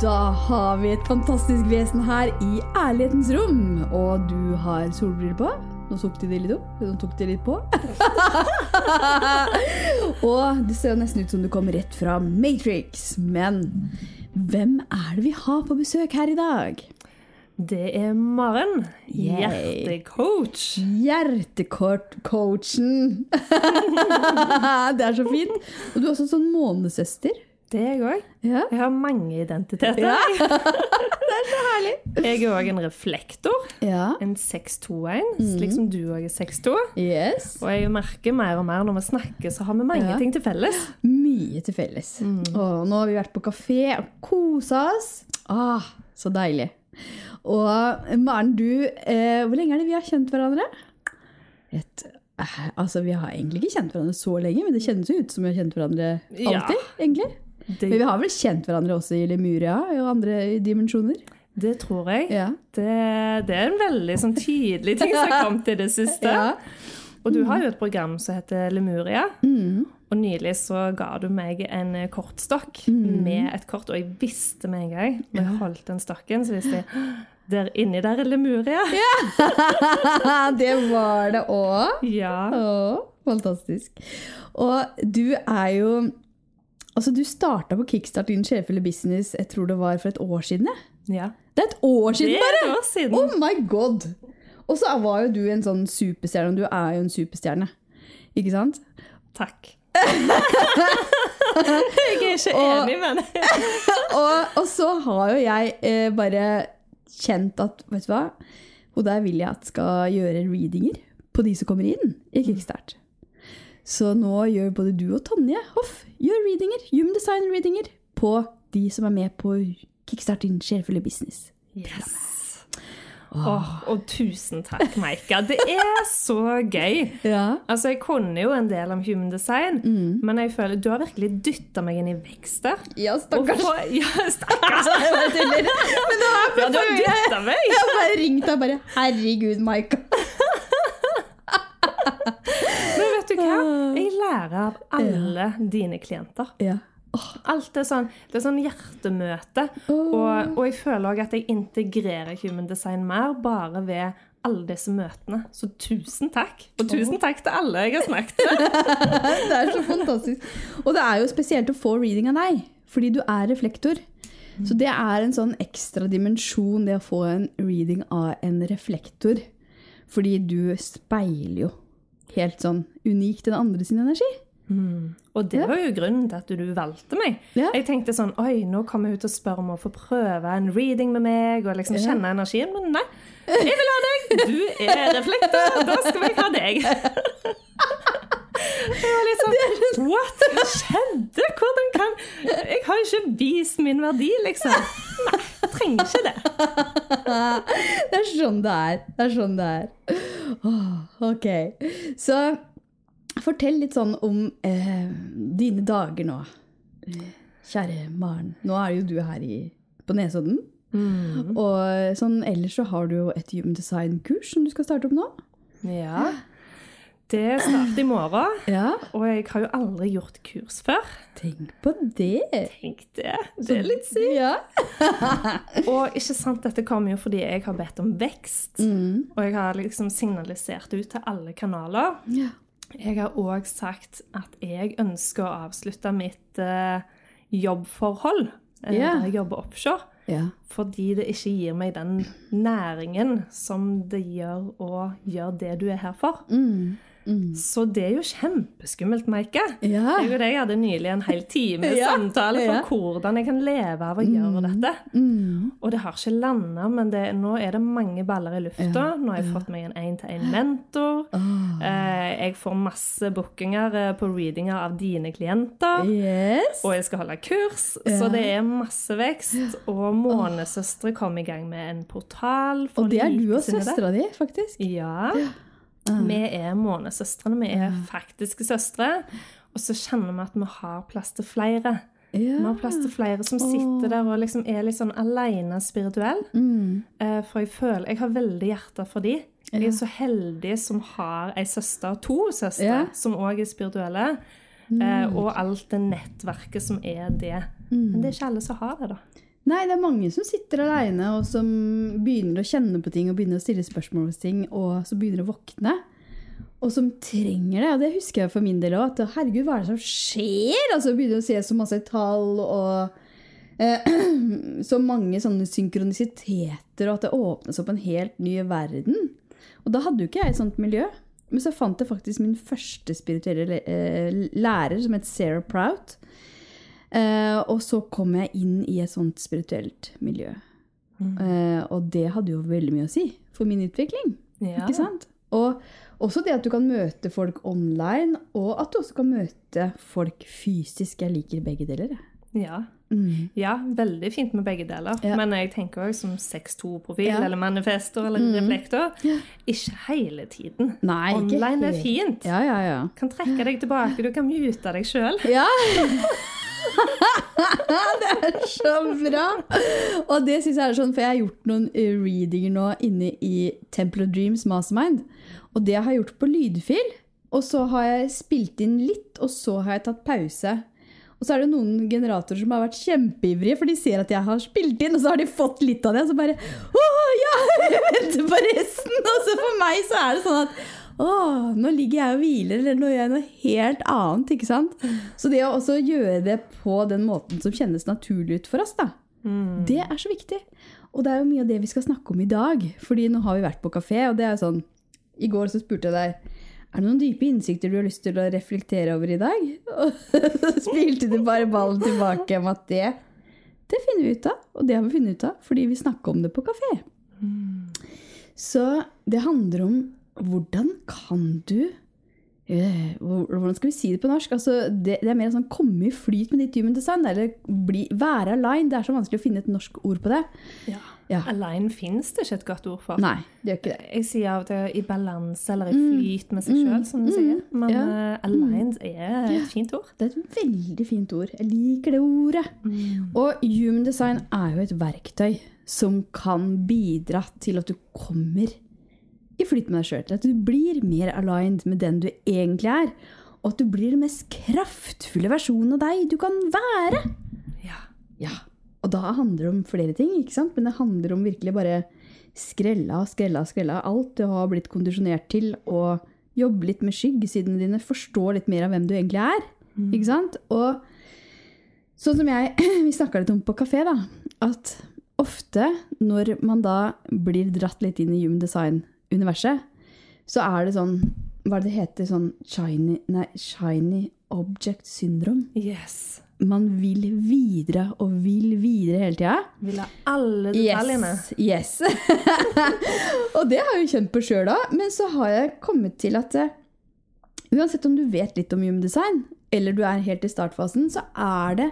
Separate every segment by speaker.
Speaker 1: Da har vi et fantastisk vesen her i ærlighetens rom. Og du har solbriller på. Nå tok de det litt opp. Nå tok de litt på. og det ser nesten ut som du kommer rett fra Matrix. Men hvem er det vi har på besøk her i dag?
Speaker 2: Det er Maren. Hjertecoach.
Speaker 1: Hjertekort-coachen. det er så fint. Og du er også sånn månesøster.
Speaker 2: Det er jeg òg.
Speaker 1: Ja.
Speaker 2: Jeg har mange identiteter.
Speaker 1: Ja. det er så herlig.
Speaker 2: Jeg er òg en reflektor.
Speaker 1: Ja.
Speaker 2: En 621, slik som du òg er 62.
Speaker 1: Yes.
Speaker 2: Og jeg merker mer og mer når vi snakker, så har vi mange ting til felles.
Speaker 1: Mye til felles. Og nå har vi vært på kafé og kosa oss. Ah, så deilig. Og Maren, du eh, Hvor lenge er det vi har kjent hverandre? Et, eh, altså, Vi har egentlig ikke kjent hverandre så lenge, men det kjennes jo ut som vi har kjent hverandre
Speaker 2: Ja.
Speaker 1: egentlig.
Speaker 2: Det,
Speaker 1: Men vi har vel kjent hverandre også i Lemuria og andre dimensjoner?
Speaker 2: det tror jeg.
Speaker 1: Ja.
Speaker 2: Det, det er en veldig sånn tydelig ting som har kommet i det siste.
Speaker 1: Ja.
Speaker 2: Og du har jo et program som heter Lemuria.
Speaker 1: Mm.
Speaker 2: Og nylig så ga du meg en kortstokk
Speaker 1: Mm.
Speaker 2: med et kort, og jeg visste med en gang når jeg holdt den stokken, så visste jeg der inni der er Lemuria. Ja.
Speaker 1: det var det òg.
Speaker 2: Ja.
Speaker 1: Å, fantastisk. Og du er jo Altså, du starta på Kickstart din sjefelig business jeg tror det var for et år siden.
Speaker 2: ja.
Speaker 1: Det er et år siden, bare!
Speaker 2: Det er et år siden.
Speaker 1: Oh my god! Og så var jo du en sånn superstjerne, og du er jo en superstjerne. Ikke sant?
Speaker 2: Takk. jeg er ikke
Speaker 1: Og-
Speaker 2: enig, men
Speaker 1: Og, og så har jo jeg eh, bare kjent at vet du hva? Hun der vil jeg at skal gjøre readinger på de som kommer inn i Kickstart. Så nå gjør både du og Tonje Hoff gjør readinger, human design-readinger på de som er med på Kickstart din sjelefulle business.
Speaker 2: yes. Åh, og tusen takk, Maika. Det er så gøy.
Speaker 1: Ja.
Speaker 2: Altså, Jeg kunne jo en del om human design, men jeg føler du har virkelig dytta meg inn i vekst der.
Speaker 1: Ja, stakkars.
Speaker 2: for- Ja, stakkars.
Speaker 1: Men nå er
Speaker 2: Ja, du har dytta meg.
Speaker 1: Jeg har bare ringt deg og bare Herregud, Maika.
Speaker 2: Du hva? Jeg lærer av alle dine klienter.
Speaker 1: Ja.
Speaker 2: Alt er sånn, det er sånn hjertemøte. Og, og jeg føler òg at jeg integrerer human design mer bare ved alle disse møtene. Så tusen takk. Og tusen takk til alle jeg har snakket med.
Speaker 1: Det er så fantastisk. Og det er jo spesielt å få reading av deg, fordi du er reflektor. Så det er en sånn ekstra dimensjon, det å få en reading av en reflektor. Fordi du speiler jo helt sånn til den andre sin energi.
Speaker 2: Og det var jo grunnen til at du valgte meg.
Speaker 1: Ja.
Speaker 2: Jeg tenkte sånn Oi, nå kommer hun til å spørre om å få prøve en reading med meg og liksom kjenne energien. Men nei. Jeg vil ha deg! Du er reflektor. Da skal jeg ha deg. Jeg var litt sånn What? Hva skjedde? Hvordan kan Jeg har jo ikke vist min verdi, liksom. Nei, jeg trenger ikke det.
Speaker 1: Det er sånn det er. Det er sånn det er. Oh, ok. Så fortell litt sånn om eh, dine dager nå. Kjære Maren. Nå er jo du her i, på Nesodden. Og sånn ellers så har du jo et human design-kurs som du skal starte opp nå.
Speaker 2: Ja. Det starter i morgen.
Speaker 1: Ja.
Speaker 2: Og jeg har jo aldri gjort kurs før.
Speaker 1: Tenk på det.
Speaker 2: Tenk det. Det er litt sykt.
Speaker 1: Ja.
Speaker 2: Og ikke sant, dette kommer jo fordi jeg har bedt om vekst. Og jeg har liksom signalisert ut til alle kanaler.
Speaker 1: Ja.
Speaker 2: Jeg har òg sagt at jeg ønsker å avslutte mitt uh, jobbforhold uh,
Speaker 1: Ja.
Speaker 2: der jeg jobber offshore.
Speaker 1: ja.
Speaker 2: Fordi det ikke gir meg den næringen som det gjør å gjøre det du er her for.
Speaker 1: Mm.
Speaker 2: Så det er jo kjempeskummelt, Maike.
Speaker 1: Ja.
Speaker 2: Jeg og deg hadde nylig en hel time
Speaker 1: Ja,
Speaker 2: samtale for
Speaker 1: ja.
Speaker 2: hvordan jeg kan leve av å gjøre dette.
Speaker 1: Mm.
Speaker 2: Og det har ikke landa, men det, nå er det mange baller i lufta. Nå har jeg fått meg en én-til-én-mentor.
Speaker 1: Oh.
Speaker 2: Eh, jeg får masse bookinger eh, på readinger av dine klienter.
Speaker 1: Yes.
Speaker 2: Og jeg skal holde kurs, så det er masse vekst. Og Månesøstre kom i gang med en portal.
Speaker 1: Og det er du og søstera di, faktisk.
Speaker 2: Ja. Vi er månesøstrene. Vi er faktiske søstre. Og så kjenner vi at vi har plass til flere. Vi har plass til flere som sitter der og liksom er litt sånn alene spirituell.
Speaker 1: Mm.
Speaker 2: Eh, For jeg føler Jeg har veldig hjerte for de. Jeg er så heldig som har ei søster, to søstre,
Speaker 1: Ja.
Speaker 2: som òg er spirituelle. Eh, og alt det nettverket som er det. Men det er ikke alle som har det, da.
Speaker 1: Nei, det er mange som sitter aleine og som begynner å kjenne på ting og begynner å stille spørsmål hos ting, og som begynner å våkne. Og som trenger det. Og det husker jeg for min del òg. Herregud, hva er det som skjer? Altså begynner å se så masse tall og eh, så mange sånne synkronisiteter, og at det åpnes opp en helt ny verden. Og da hadde jo ikke jeg et sånt miljø. Men så fant jeg faktisk min første spirituelle eh, lærer, som het Sarah Prout. Eh, og så kom jeg inn i et sånt spirituelt miljø. Eh, og det hadde jo veldig mye å si for min utvikling.
Speaker 2: Ja.
Speaker 1: Ikke sant? Og også det at du kan møte folk online, og at du også kan møte folk fysisk. Jeg liker begge deler.
Speaker 2: Ja.
Speaker 1: Mm.
Speaker 2: ja, veldig fint med begge deler.
Speaker 1: Ja.
Speaker 2: Men jeg tenker òg som 6-2-profil
Speaker 1: Ja.
Speaker 2: eller manifestor eller
Speaker 1: Mm.
Speaker 2: reflektor. Ikke hele tiden.
Speaker 1: Nei,
Speaker 2: Online er fint.
Speaker 1: Ja, ja, ja.
Speaker 2: Kan trekke deg tilbake, du kan mute deg sjøl.
Speaker 1: Ja! det er så bra! Og det syns jeg er sånn, for jeg har gjort noen eh, readinger nå inne i Temple of Dreams Mastermind. Og det har jeg gjort på lydfil. Og så har jeg spilt inn litt, og så har jeg tatt pause. Og så er det noen generatorer som har vært kjempeivrige, for de ser at jeg har spilt inn, og så har de fått litt av det. Og så bare Å ja! Jeg venter på resten! Og så for meg så er det sånn at å, nå ligger jeg og hviler, eller nå gjør jeg noe helt annet. ikke sant? Så det å også gjøre det på den måten som kjennes naturlig ut for oss, da, det er så viktig. Og det er jo mye av det vi skal snakke om i dag. Fordi nå har vi vært på kafé, og det er jo sånn I går så spurte jeg deg er det noen dype innsikter du har lyst til å reflektere over i dag? Og så spilte du bare ballen tilbake om at det, det finner vi ut av. Og det har vi funnet ut av fordi vi snakker om det på kafé. Så det handler om hvordan kan du øh, Hvordan skal vi si det på norsk? Altså, det, det er mer sånn komme i flyt med ditt human design. Eller bli, være aligned. Det er så vanskelig å finne et norsk ord på det.
Speaker 2: Ja.
Speaker 1: Ja.
Speaker 2: Align fins det ikke et godt ord for.
Speaker 1: Nei, det gjør ikke det.
Speaker 2: Jeg sier av og til i balanse eller i flyt med seg sjøl, som du sier. Men
Speaker 1: Ja.
Speaker 2: aligned er et fint ord.
Speaker 1: Det er et veldig fint ord. Jeg liker det ordet. Og human design er jo et verktøy som kan bidra til at du kommer i flyt med deg sjøl. At du blir mer aligned med den du egentlig er. Og at du blir den mest kraftfulle versjonen av deg du kan være.
Speaker 2: Ja.
Speaker 1: Ja. Og da handler det om flere ting, ikke sant? Men det handler om virkelig bare skrella, skrella, skrella. Alt du har blitt kondisjonert til, og jobbe litt med skyggesidene dine, forstå litt mer av hvem du egentlig er. Ikke sant? Og sånn som jeg Vi snakka litt om på kafé, da. At ofte når man da blir dratt litt inn i human design-universet, så er det sånn Hva er det det heter? Sånn shiny, nei, shiny object syndrome.
Speaker 2: Yes.
Speaker 1: Man vil videre og vil videre hele tida.
Speaker 2: Vil ha alle detaljene.
Speaker 1: Yes. yes. og det har jeg jo kjent på sjøl òg. Men så har jeg kommet til at eh, uansett om du vet litt om human design, eller du er helt i startfasen, så er det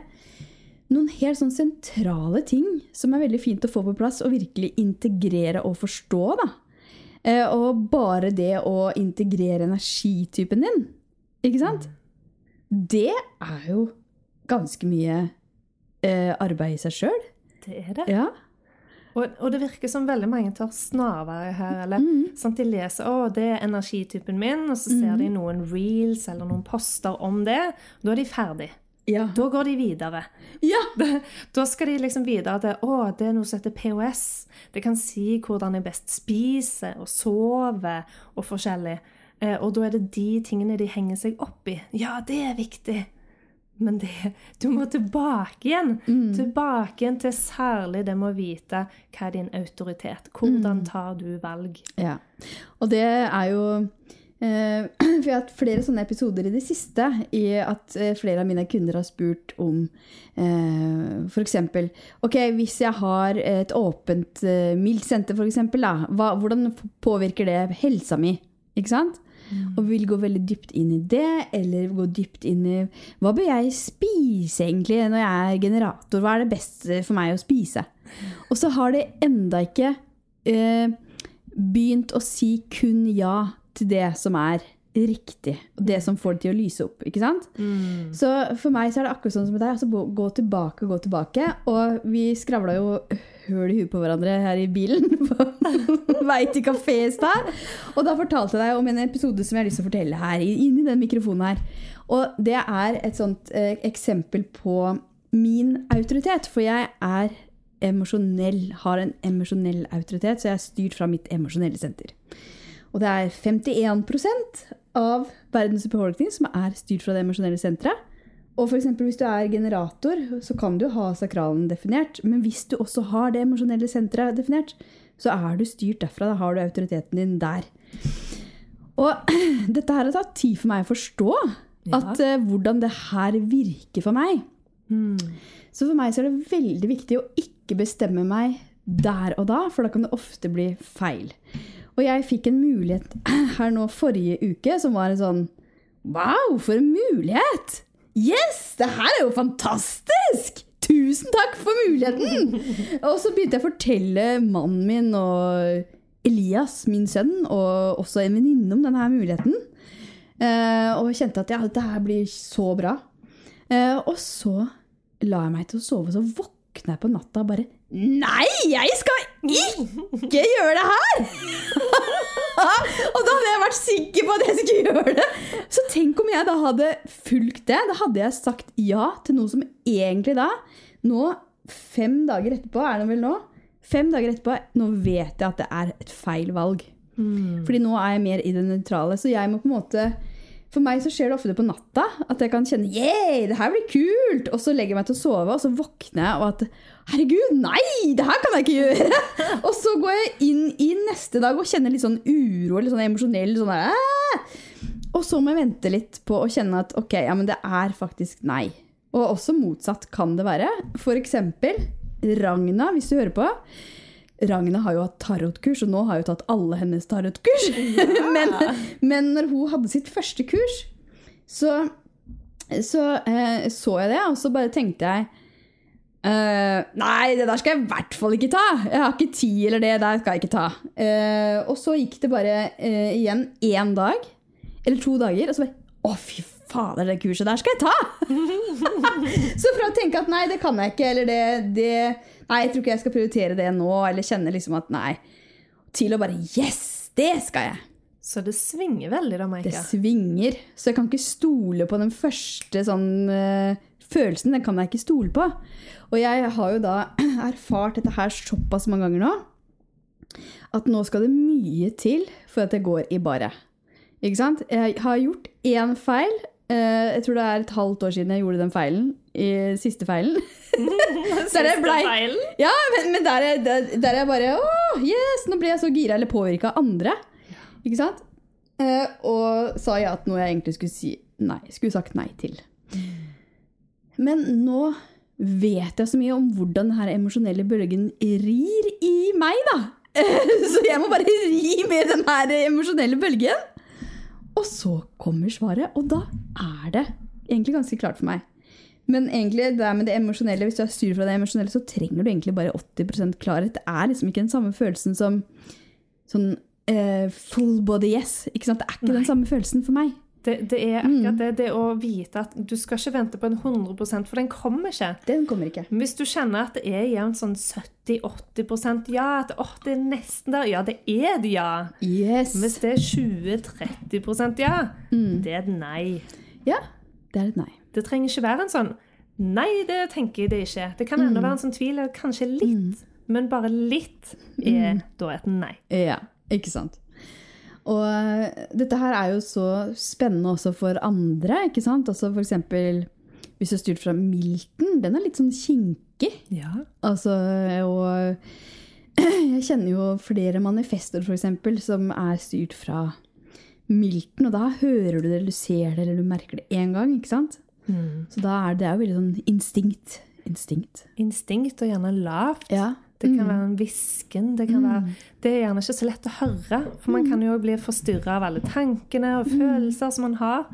Speaker 1: noen helt sånn sentrale ting som er veldig fint å få på plass og virkelig integrere og forstå. da. Eh, og bare det å integrere energitypen din, ikke sant? Det er jo ganske mye eh, arbeid i seg sjøl.
Speaker 2: Det er det.
Speaker 1: Ja.
Speaker 2: Og, og det virker som veldig mange tar snarveier her. eller
Speaker 1: Mm.
Speaker 2: sånn De leser å, det er energitypen min, og så ser de noen reels eller noen poster om det. Da er de ferdig.
Speaker 1: Ja.
Speaker 2: Da går de videre.
Speaker 1: ja.
Speaker 2: Da skal de liksom videre til å, det er noe som heter POS. Det kan si hvordan jeg best spiser og sover og forskjellig. Eh, og da er det de tingene de henger seg opp i. Ja, det er viktig. Men det, du må tilbake igjen. Tilbake igjen til særlig det med å vite hva er din autoritet. Hvordan tar du valg?
Speaker 1: Ja. Og det er jo For jeg har hatt flere sånne episoder i det siste i at eh, flere av mine kunder har spurt om eh, f.eks. Ok, hvis jeg har et åpent eh, mildsenter, f.eks., hvordan påvirker det helsa mi? Ikke sant? Og vil gå veldig dypt inn i det, eller gå dypt inn i Hva bør jeg spise egentlig når jeg er generator? Hva er det best for meg å spise? Og så har det enda ikke eh, begynt å si kun ja til det som er riktig, og det som får det til å lyse opp. ikke sant? Så for meg så er det akkurat sånn som med deg. altså gå- Gå tilbake og gå tilbake. Og vi skravla jo høl i huet på hverandre her i bilen på vei til kafé i stad. Og da fortalte jeg deg om en episode som jeg har lyst til å fortelle her, inni den mikrofonen her. Og det er et sånt eh, eksempel på min autoritet. For jeg er emosjonell, har en emosjonell autoritet, så jeg er styrt fra mitt emosjonelle senter. Og det er 51% av verdens befolkning som er styrt fra det emosjonelle senteret. Og for eksempel, hvis du er generator, så kan du ha sakralen definert. Men hvis du også har det emosjonelle senteret definert, så er du styrt derfra. Da har du autoriteten din der. Og dette her har tatt tid for meg å forstå.
Speaker 2: Ja.
Speaker 1: At, uh, hvordan det her virker for meg. Så for meg så er det veldig viktig å ikke bestemme meg der og da, for da kan det ofte bli feil. Og jeg fikk en mulighet her nå forrige uke som var en sånn Wow, for en mulighet! Yes! Det her er jo fantastisk! Tusen takk for muligheten! Og så begynte jeg å fortelle mannen min og Elias, min sønn, og også en venninne om denne muligheten. Eh, og kjente at ja, dette her blir så bra. Eh, og så la jeg meg til å sove, så våkna jeg på natta og bare Nei, jeg skal ikke gjøre det her! og da hadde jeg vært sikker på at jeg skulle gjøre det. Så tenk om jeg da hadde fulgt det. Da hadde jeg sagt ja til noe som egentlig da Nå, fem dager etterpå, er det vel nå? Fem dager etterpå, nå vet jeg at det er et feil valg. Fordi nå er jeg mer i det nøytrale. Så jeg må på en måte For meg så skjer det ofte på natta at jeg kan kjenne Yeah, det her blir kult! Og så legger jeg meg til å sove, og så våkner jeg og at Herregud, nei! Det her kan jeg ikke gjøre! og så går jeg inn i neste dag og kjenner litt sånn uro litt sånn emosjonell sånn der, Og så må jeg vente litt på å kjenne at ok, ja, men det er faktisk nei. Og også motsatt kan det være. For eksempel Ragna, hvis du hører på. Ragna har jo hatt tarotkurs, og nå har hun jo tatt alle hennes tarotkurs. men, men når hun hadde sitt første kurs, så så, eh, så jeg det, og så bare tenkte jeg eh, Nei, det der skal jeg i hvert fall ikke ta! Jeg har ikke tid, eller det der skal jeg ikke ta. Eh, og så gikk det bare eh, igjen én dag, eller to dager, og så bare Å, fy fader, det kurset der skal jeg ta! så fra å tenke at nei, det kan jeg ikke, eller det, det Nei, jeg tror ikke jeg skal prioritere det nå, eller kjenne liksom at nei, til å bare Yes, det skal jeg!
Speaker 2: Så det svinger veldig, da,
Speaker 1: Det svinger. Så jeg kan ikke stole på den første sånn uh, følelsen. Den kan jeg ikke stole på. Og jeg har jo da erfart dette her såpass mange ganger nå at nå skal det mye til for at jeg går i baret. Ikke sant? Jeg har gjort én feil. Uh, jeg tror det er et halvt år siden jeg gjorde den feilen. I siste feilen. Siste feilen? blei ja, men, men der, er- der, der er bare Åh, yes! Nå ble jeg så gira eller påvirka av andre. Ikke sant? Eh, og sa ja til noe jeg egentlig skulle si nei, skulle sagt nei til. Men nå vet jeg så mye om hvordan denne emosjonelle bølgen rir i meg, da. Så jeg må bare ri med den her emosjonelle bølgen. Og så kommer svaret, og da er det egentlig ganske klart for meg. Men egentlig, det med det emosjonelle, hvis du har styr fra det emosjonelle, så trenger du egentlig bare 80% klarhet. Det er liksom ikke den samme følelsen som sånn uh, full body yes. Ikke sant? Det er ikke
Speaker 2: Nei.
Speaker 1: den samme følelsen for meg.
Speaker 2: Det, det er akkurat det. Det å vite at du skal ikke vente på en 100% for den kommer ikke.
Speaker 1: Den kommer ikke.
Speaker 2: Hvis du kjenner at det er jevnt sånn 70-80% ja, at åh, det er nesten der, ja, det er det ja.
Speaker 1: Yes.
Speaker 2: Hvis det er 20-30% ja, det er et nei.
Speaker 1: Ja, det er et nei.
Speaker 2: Det trenger ikke være en sånn Nei, det tenker jeg det ikke. Det kan ennå være en sånn tvil, kanskje litt. Men bare litt er da et nei.
Speaker 1: Ja, ikke sant. Og eh, dette her er jo så spennende også for andre, ikke sant? Altså for eksempel, hvis du er styrt fra Milton, den er litt sånn kinkig.
Speaker 2: Ja.
Speaker 1: Altså, og jeg kjenner jo flere manifester, eksempel, som er styrt fra Milton, og da hører du det, eller du ser det, eller du merker det én gang, ikke sant? Så da er det, jo veldig sånn instinkt. Instinkt.
Speaker 2: Instinkt og gjerne lavt.
Speaker 1: Ja.
Speaker 2: Det kan være en hvisken. Det, mm. være, det er gjerne ikke så lett å høre. For man kan jo bli forstyrra av alle tankene og følelser som man har.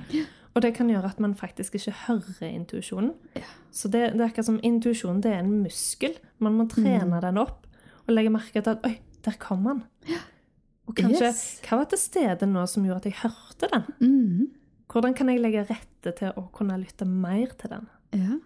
Speaker 2: Og det kan gjøre at man faktisk ikke hører intuisjonen. Så det, det er akkurat som intuisjonen det er en muskel. Man må trene den opp og legge merke til at Oi, der kom han. Og kanskje,
Speaker 1: Yes.
Speaker 2: Hva var til stede nå som gjorde at jeg hørte den?
Speaker 1: Mhm.
Speaker 2: Hvordan kan jeg legge rette til å kunne lytte mer til den?
Speaker 1: ja.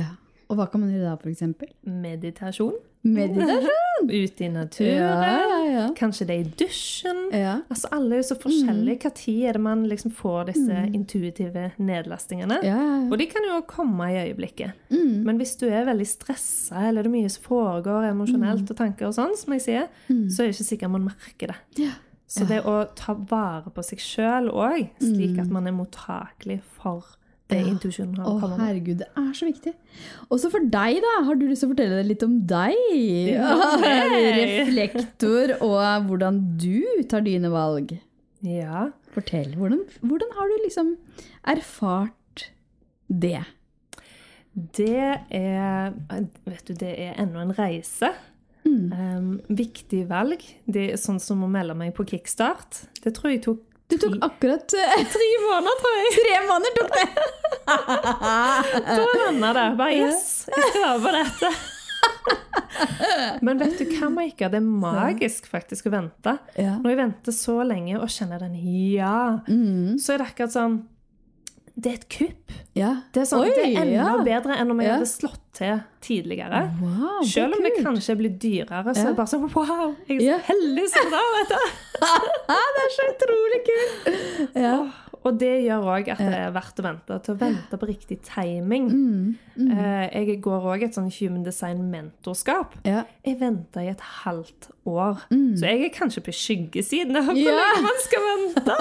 Speaker 1: ja. Og hva kan man gjøre da, eksempel?
Speaker 2: Meditasjon.
Speaker 1: Meditasjon!
Speaker 2: Ute i naturen.
Speaker 1: Ja, ja, ja.
Speaker 2: Kanskje det er i dusjen.
Speaker 1: ja.
Speaker 2: Altså, Alle er jo så forskjellige.
Speaker 1: Mm.
Speaker 2: Tid er det man liksom får disse intuitive nedlastingene?
Speaker 1: ja, ja, ja.
Speaker 2: Og de kan jo komme i øyeblikket.
Speaker 1: Mm.
Speaker 2: Men hvis du er veldig stressa, eller det er mye som foregår emosjonelt,
Speaker 1: Mm.
Speaker 2: og tanker og sånn, som jeg sier, så er det ikke sikkert man merker det. Så det å ta vare på seg sjøl òg, slik
Speaker 1: Mm.
Speaker 2: at man er mottakelig for det
Speaker 1: Ja.
Speaker 2: intuisjonen har
Speaker 1: Å,
Speaker 2: å
Speaker 1: herregud, det er så viktig. Også for deg, da. Har du lyst til å fortelle litt om deg?
Speaker 2: Ja.
Speaker 1: Reflektor, og hvordan du tar dine valg.
Speaker 2: Ja.
Speaker 1: Fortell. Hvordan, hvordan har du liksom erfart det?
Speaker 2: Det er Vet du, det er ennå en reise.
Speaker 1: Mm.
Speaker 2: Um, viktig valg. Det er sånn som å melde meg på kickstart. Det tror jeg tok
Speaker 1: Du tok akkurat uh,
Speaker 2: tre måneder, tror jeg.
Speaker 1: tre måneder! tok det!
Speaker 2: Da landa det. Bare yes, jeg skal være på dette. Men vet du hva, Maika? Det er magisk faktisk å vente.
Speaker 1: Ja.
Speaker 2: Når jeg venter så lenge og kjenner den ja,
Speaker 1: Mm.
Speaker 2: så er det akkurat sånn Det er et kupp.
Speaker 1: ja.
Speaker 2: Det er, sånn,
Speaker 1: Oi,
Speaker 2: det er enda
Speaker 1: ja.
Speaker 2: bedre enn om jeg
Speaker 1: Ja.
Speaker 2: hadde slått til tidligere.
Speaker 1: Wow,
Speaker 2: Selv om det
Speaker 1: kult.
Speaker 2: kanskje blir dyrere, så er det bare sånn Wow, jeg er så heldig som da, vet du.
Speaker 1: det er så utrolig kult!
Speaker 2: Og det gjør òg at det er verdt å vente. Til å vente på riktig timing.
Speaker 1: Mm. Mm.
Speaker 2: Eh, Jeg går òg et sånn human design-mentorskap.
Speaker 1: ja.
Speaker 2: Jeg venta i et halvt år.
Speaker 1: Mm.
Speaker 2: Så jeg er kanskje på skyggesiden av hvor
Speaker 1: Ja.
Speaker 2: lenge man skal vente.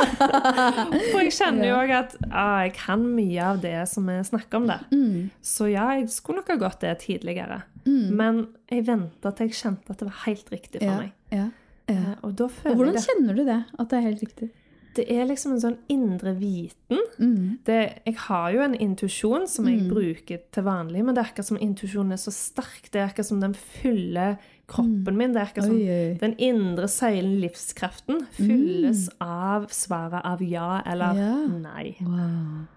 Speaker 2: For jeg kjenner jo òg at ah, jeg kan mye av det som vi snakker om der.
Speaker 1: Mm.
Speaker 2: Så ja, jeg skulle nok ha gått det tidligere.
Speaker 1: Mm.
Speaker 2: Men jeg venta til jeg kjente at det var helt riktig for
Speaker 1: Ja.
Speaker 2: meg.
Speaker 1: Ja. ja.
Speaker 2: Eh, Og
Speaker 1: Og hvordan kjenner du det? At det er helt riktig?
Speaker 2: Det er liksom en sånn indre viten.
Speaker 1: Mm.
Speaker 2: Det, jeg har jo en intuisjon som jeg
Speaker 1: Mm.
Speaker 2: bruker til vanlig, men det er akkurat som intuisjonen er så sterk. Det er akkurat som den fyller kroppen min. Det er akkurat som
Speaker 1: Mm. Oi, oi.
Speaker 2: den indre seilen, livskraften, fylles av svaret av ja eller
Speaker 1: Mm. Ja.
Speaker 2: nei.
Speaker 1: Wow.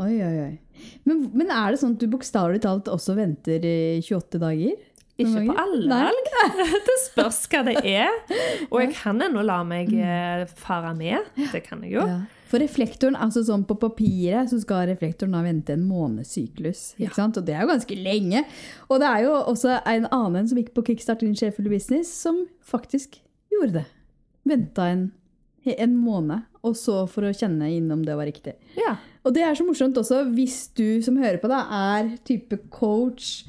Speaker 1: Oi, oi, oi. Men, men er det sånn at du bokstavelig talt også venter 28 dager?
Speaker 2: Ikke på alle
Speaker 1: Nei.
Speaker 2: Det spørs hva det er. Og jeg kan ennå la meg eh, fare med. Det kan jeg jo.
Speaker 1: Mm. Ja. For reflektoren, altså sånn på papiret, så skal reflektoren da vente en månedssyklus.
Speaker 2: Ja.
Speaker 1: Sant? Og det er jo ganske lenge. Og det er jo også en annen som gikk på Kickstart in Sheffield business, som faktisk gjorde det. Venta en, en måned, og så for å kjenne inn om det var riktig.
Speaker 2: Ja.
Speaker 1: Og det er så morsomt også hvis du som hører på, da, er type coach,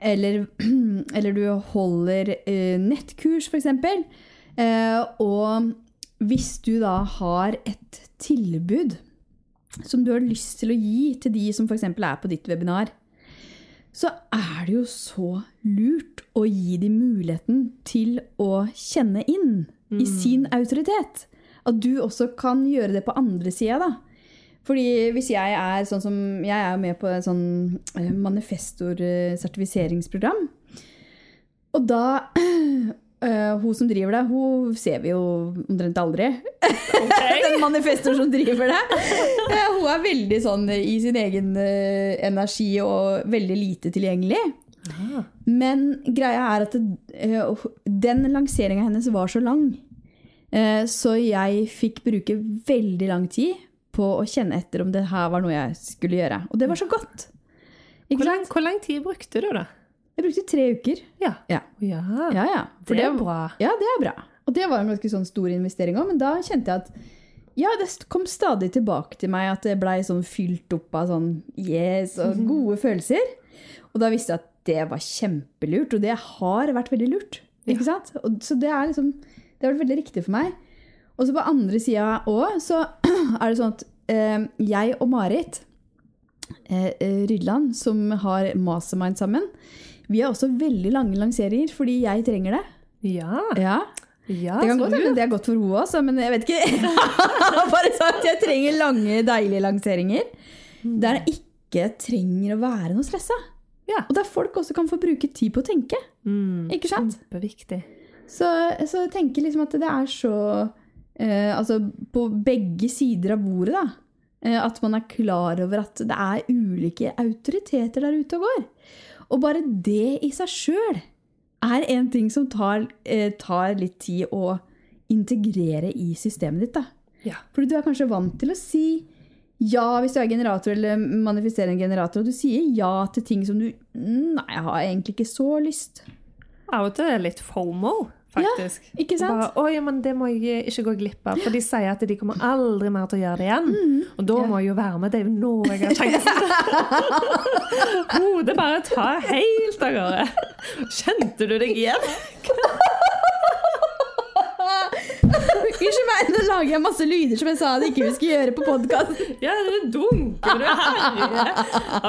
Speaker 1: eller, eller du holder eh, nettkurs, f.eks. Eh, og hvis du da har et tilbud som du har lyst til å gi til de som f.eks. er på ditt webinar, så er det jo så lurt å gi dem muligheten til å kjenne inn i sin autoritet. At du også kan gjøre det på andre sida, da. Fordi hvis jeg er sånn som Jeg er jo med på et sånn eh, Manifestor-sertifiseringsprogram. Og da eh, Hun som driver det, hun ser vi jo omtrent aldri. Den manifestor som driver det. Eh, hun er veldig sånn i sin egen energi og veldig lite tilgjengelig.
Speaker 2: Aha.
Speaker 1: Men greia er at det, den lanseringa hennes var så lang. Så jeg fikk bruke veldig lang tid på å kjenne etter om det her var noe jeg skulle gjøre. Og det var så godt.
Speaker 2: Hvor, lang, hvor lang tid brukte du, da?
Speaker 1: Jeg brukte tre uker.
Speaker 2: Ja.
Speaker 1: Ja.
Speaker 2: Ja,
Speaker 1: Ja, ja. For
Speaker 2: det er bra.
Speaker 1: Ja, det er bra. Og det var en ganske sånn stor investering òg, men da kjente jeg at ja, det kom stadig tilbake til meg at det blei sånn fylt opp av sånn yes og
Speaker 2: Mhm.
Speaker 1: gode følelser. Og da visste jeg at det var kjempelurt, og det har vært veldig lurt. Ikke sant? Og, så det er liksom Det har vært veldig riktig for meg. Og så på andre sida òg, så er det sånn at eh, jeg og Marit eh, eh, Rydland, som har Mastermind sammen, vi har også veldig lange lanseringer fordi jeg trenger det.
Speaker 2: Ja.
Speaker 1: Ja,
Speaker 2: ja
Speaker 1: det kan godt hende det er godt for henne også, men jeg vet ikke. Bare sagt, jeg trenger lange, deilige lanseringer. Der jeg ikke trenger å være noe stressa.
Speaker 2: Ja.
Speaker 1: Og der folk også kan få bruke tid på å tenke.
Speaker 2: Mm,
Speaker 1: Ikke sant?
Speaker 2: Kjempeviktig.
Speaker 1: Så, så jeg tenker liksom at det er så eh, Altså på begge sider av bordet, da. Eh, at man er klar over at det er ulike autoriteter der ute og går. Og bare det i seg sjøl er en ting som tar, eh, tar litt tid å integrere i systemet ditt. da.
Speaker 2: Ja.
Speaker 1: Fordi du er kanskje vant til å si ja hvis du er generator eller manifesterer en generator, og du sier ja til ting som du Nei, jeg har egentlig ikke så lyst.
Speaker 2: Av og til er det litt FOMO, faktisk.
Speaker 1: ikke sant?
Speaker 2: Bare, Oi, men det må jeg ikke gå glipp av, for de sier at de kommer aldri mer til å gjøre det igjen. Og da
Speaker 1: Mm. Ja.
Speaker 2: må jeg jo være med. Det er jo nå jeg har sjansen. Hodet bare tar helt av gårde. Kjente du deg igjen?
Speaker 1: Unnskyld meg, nå lager jeg masse lyder som jeg sa at ikke vi skulle gjøre på podkast.
Speaker 2: Ja, du dunker, du herje.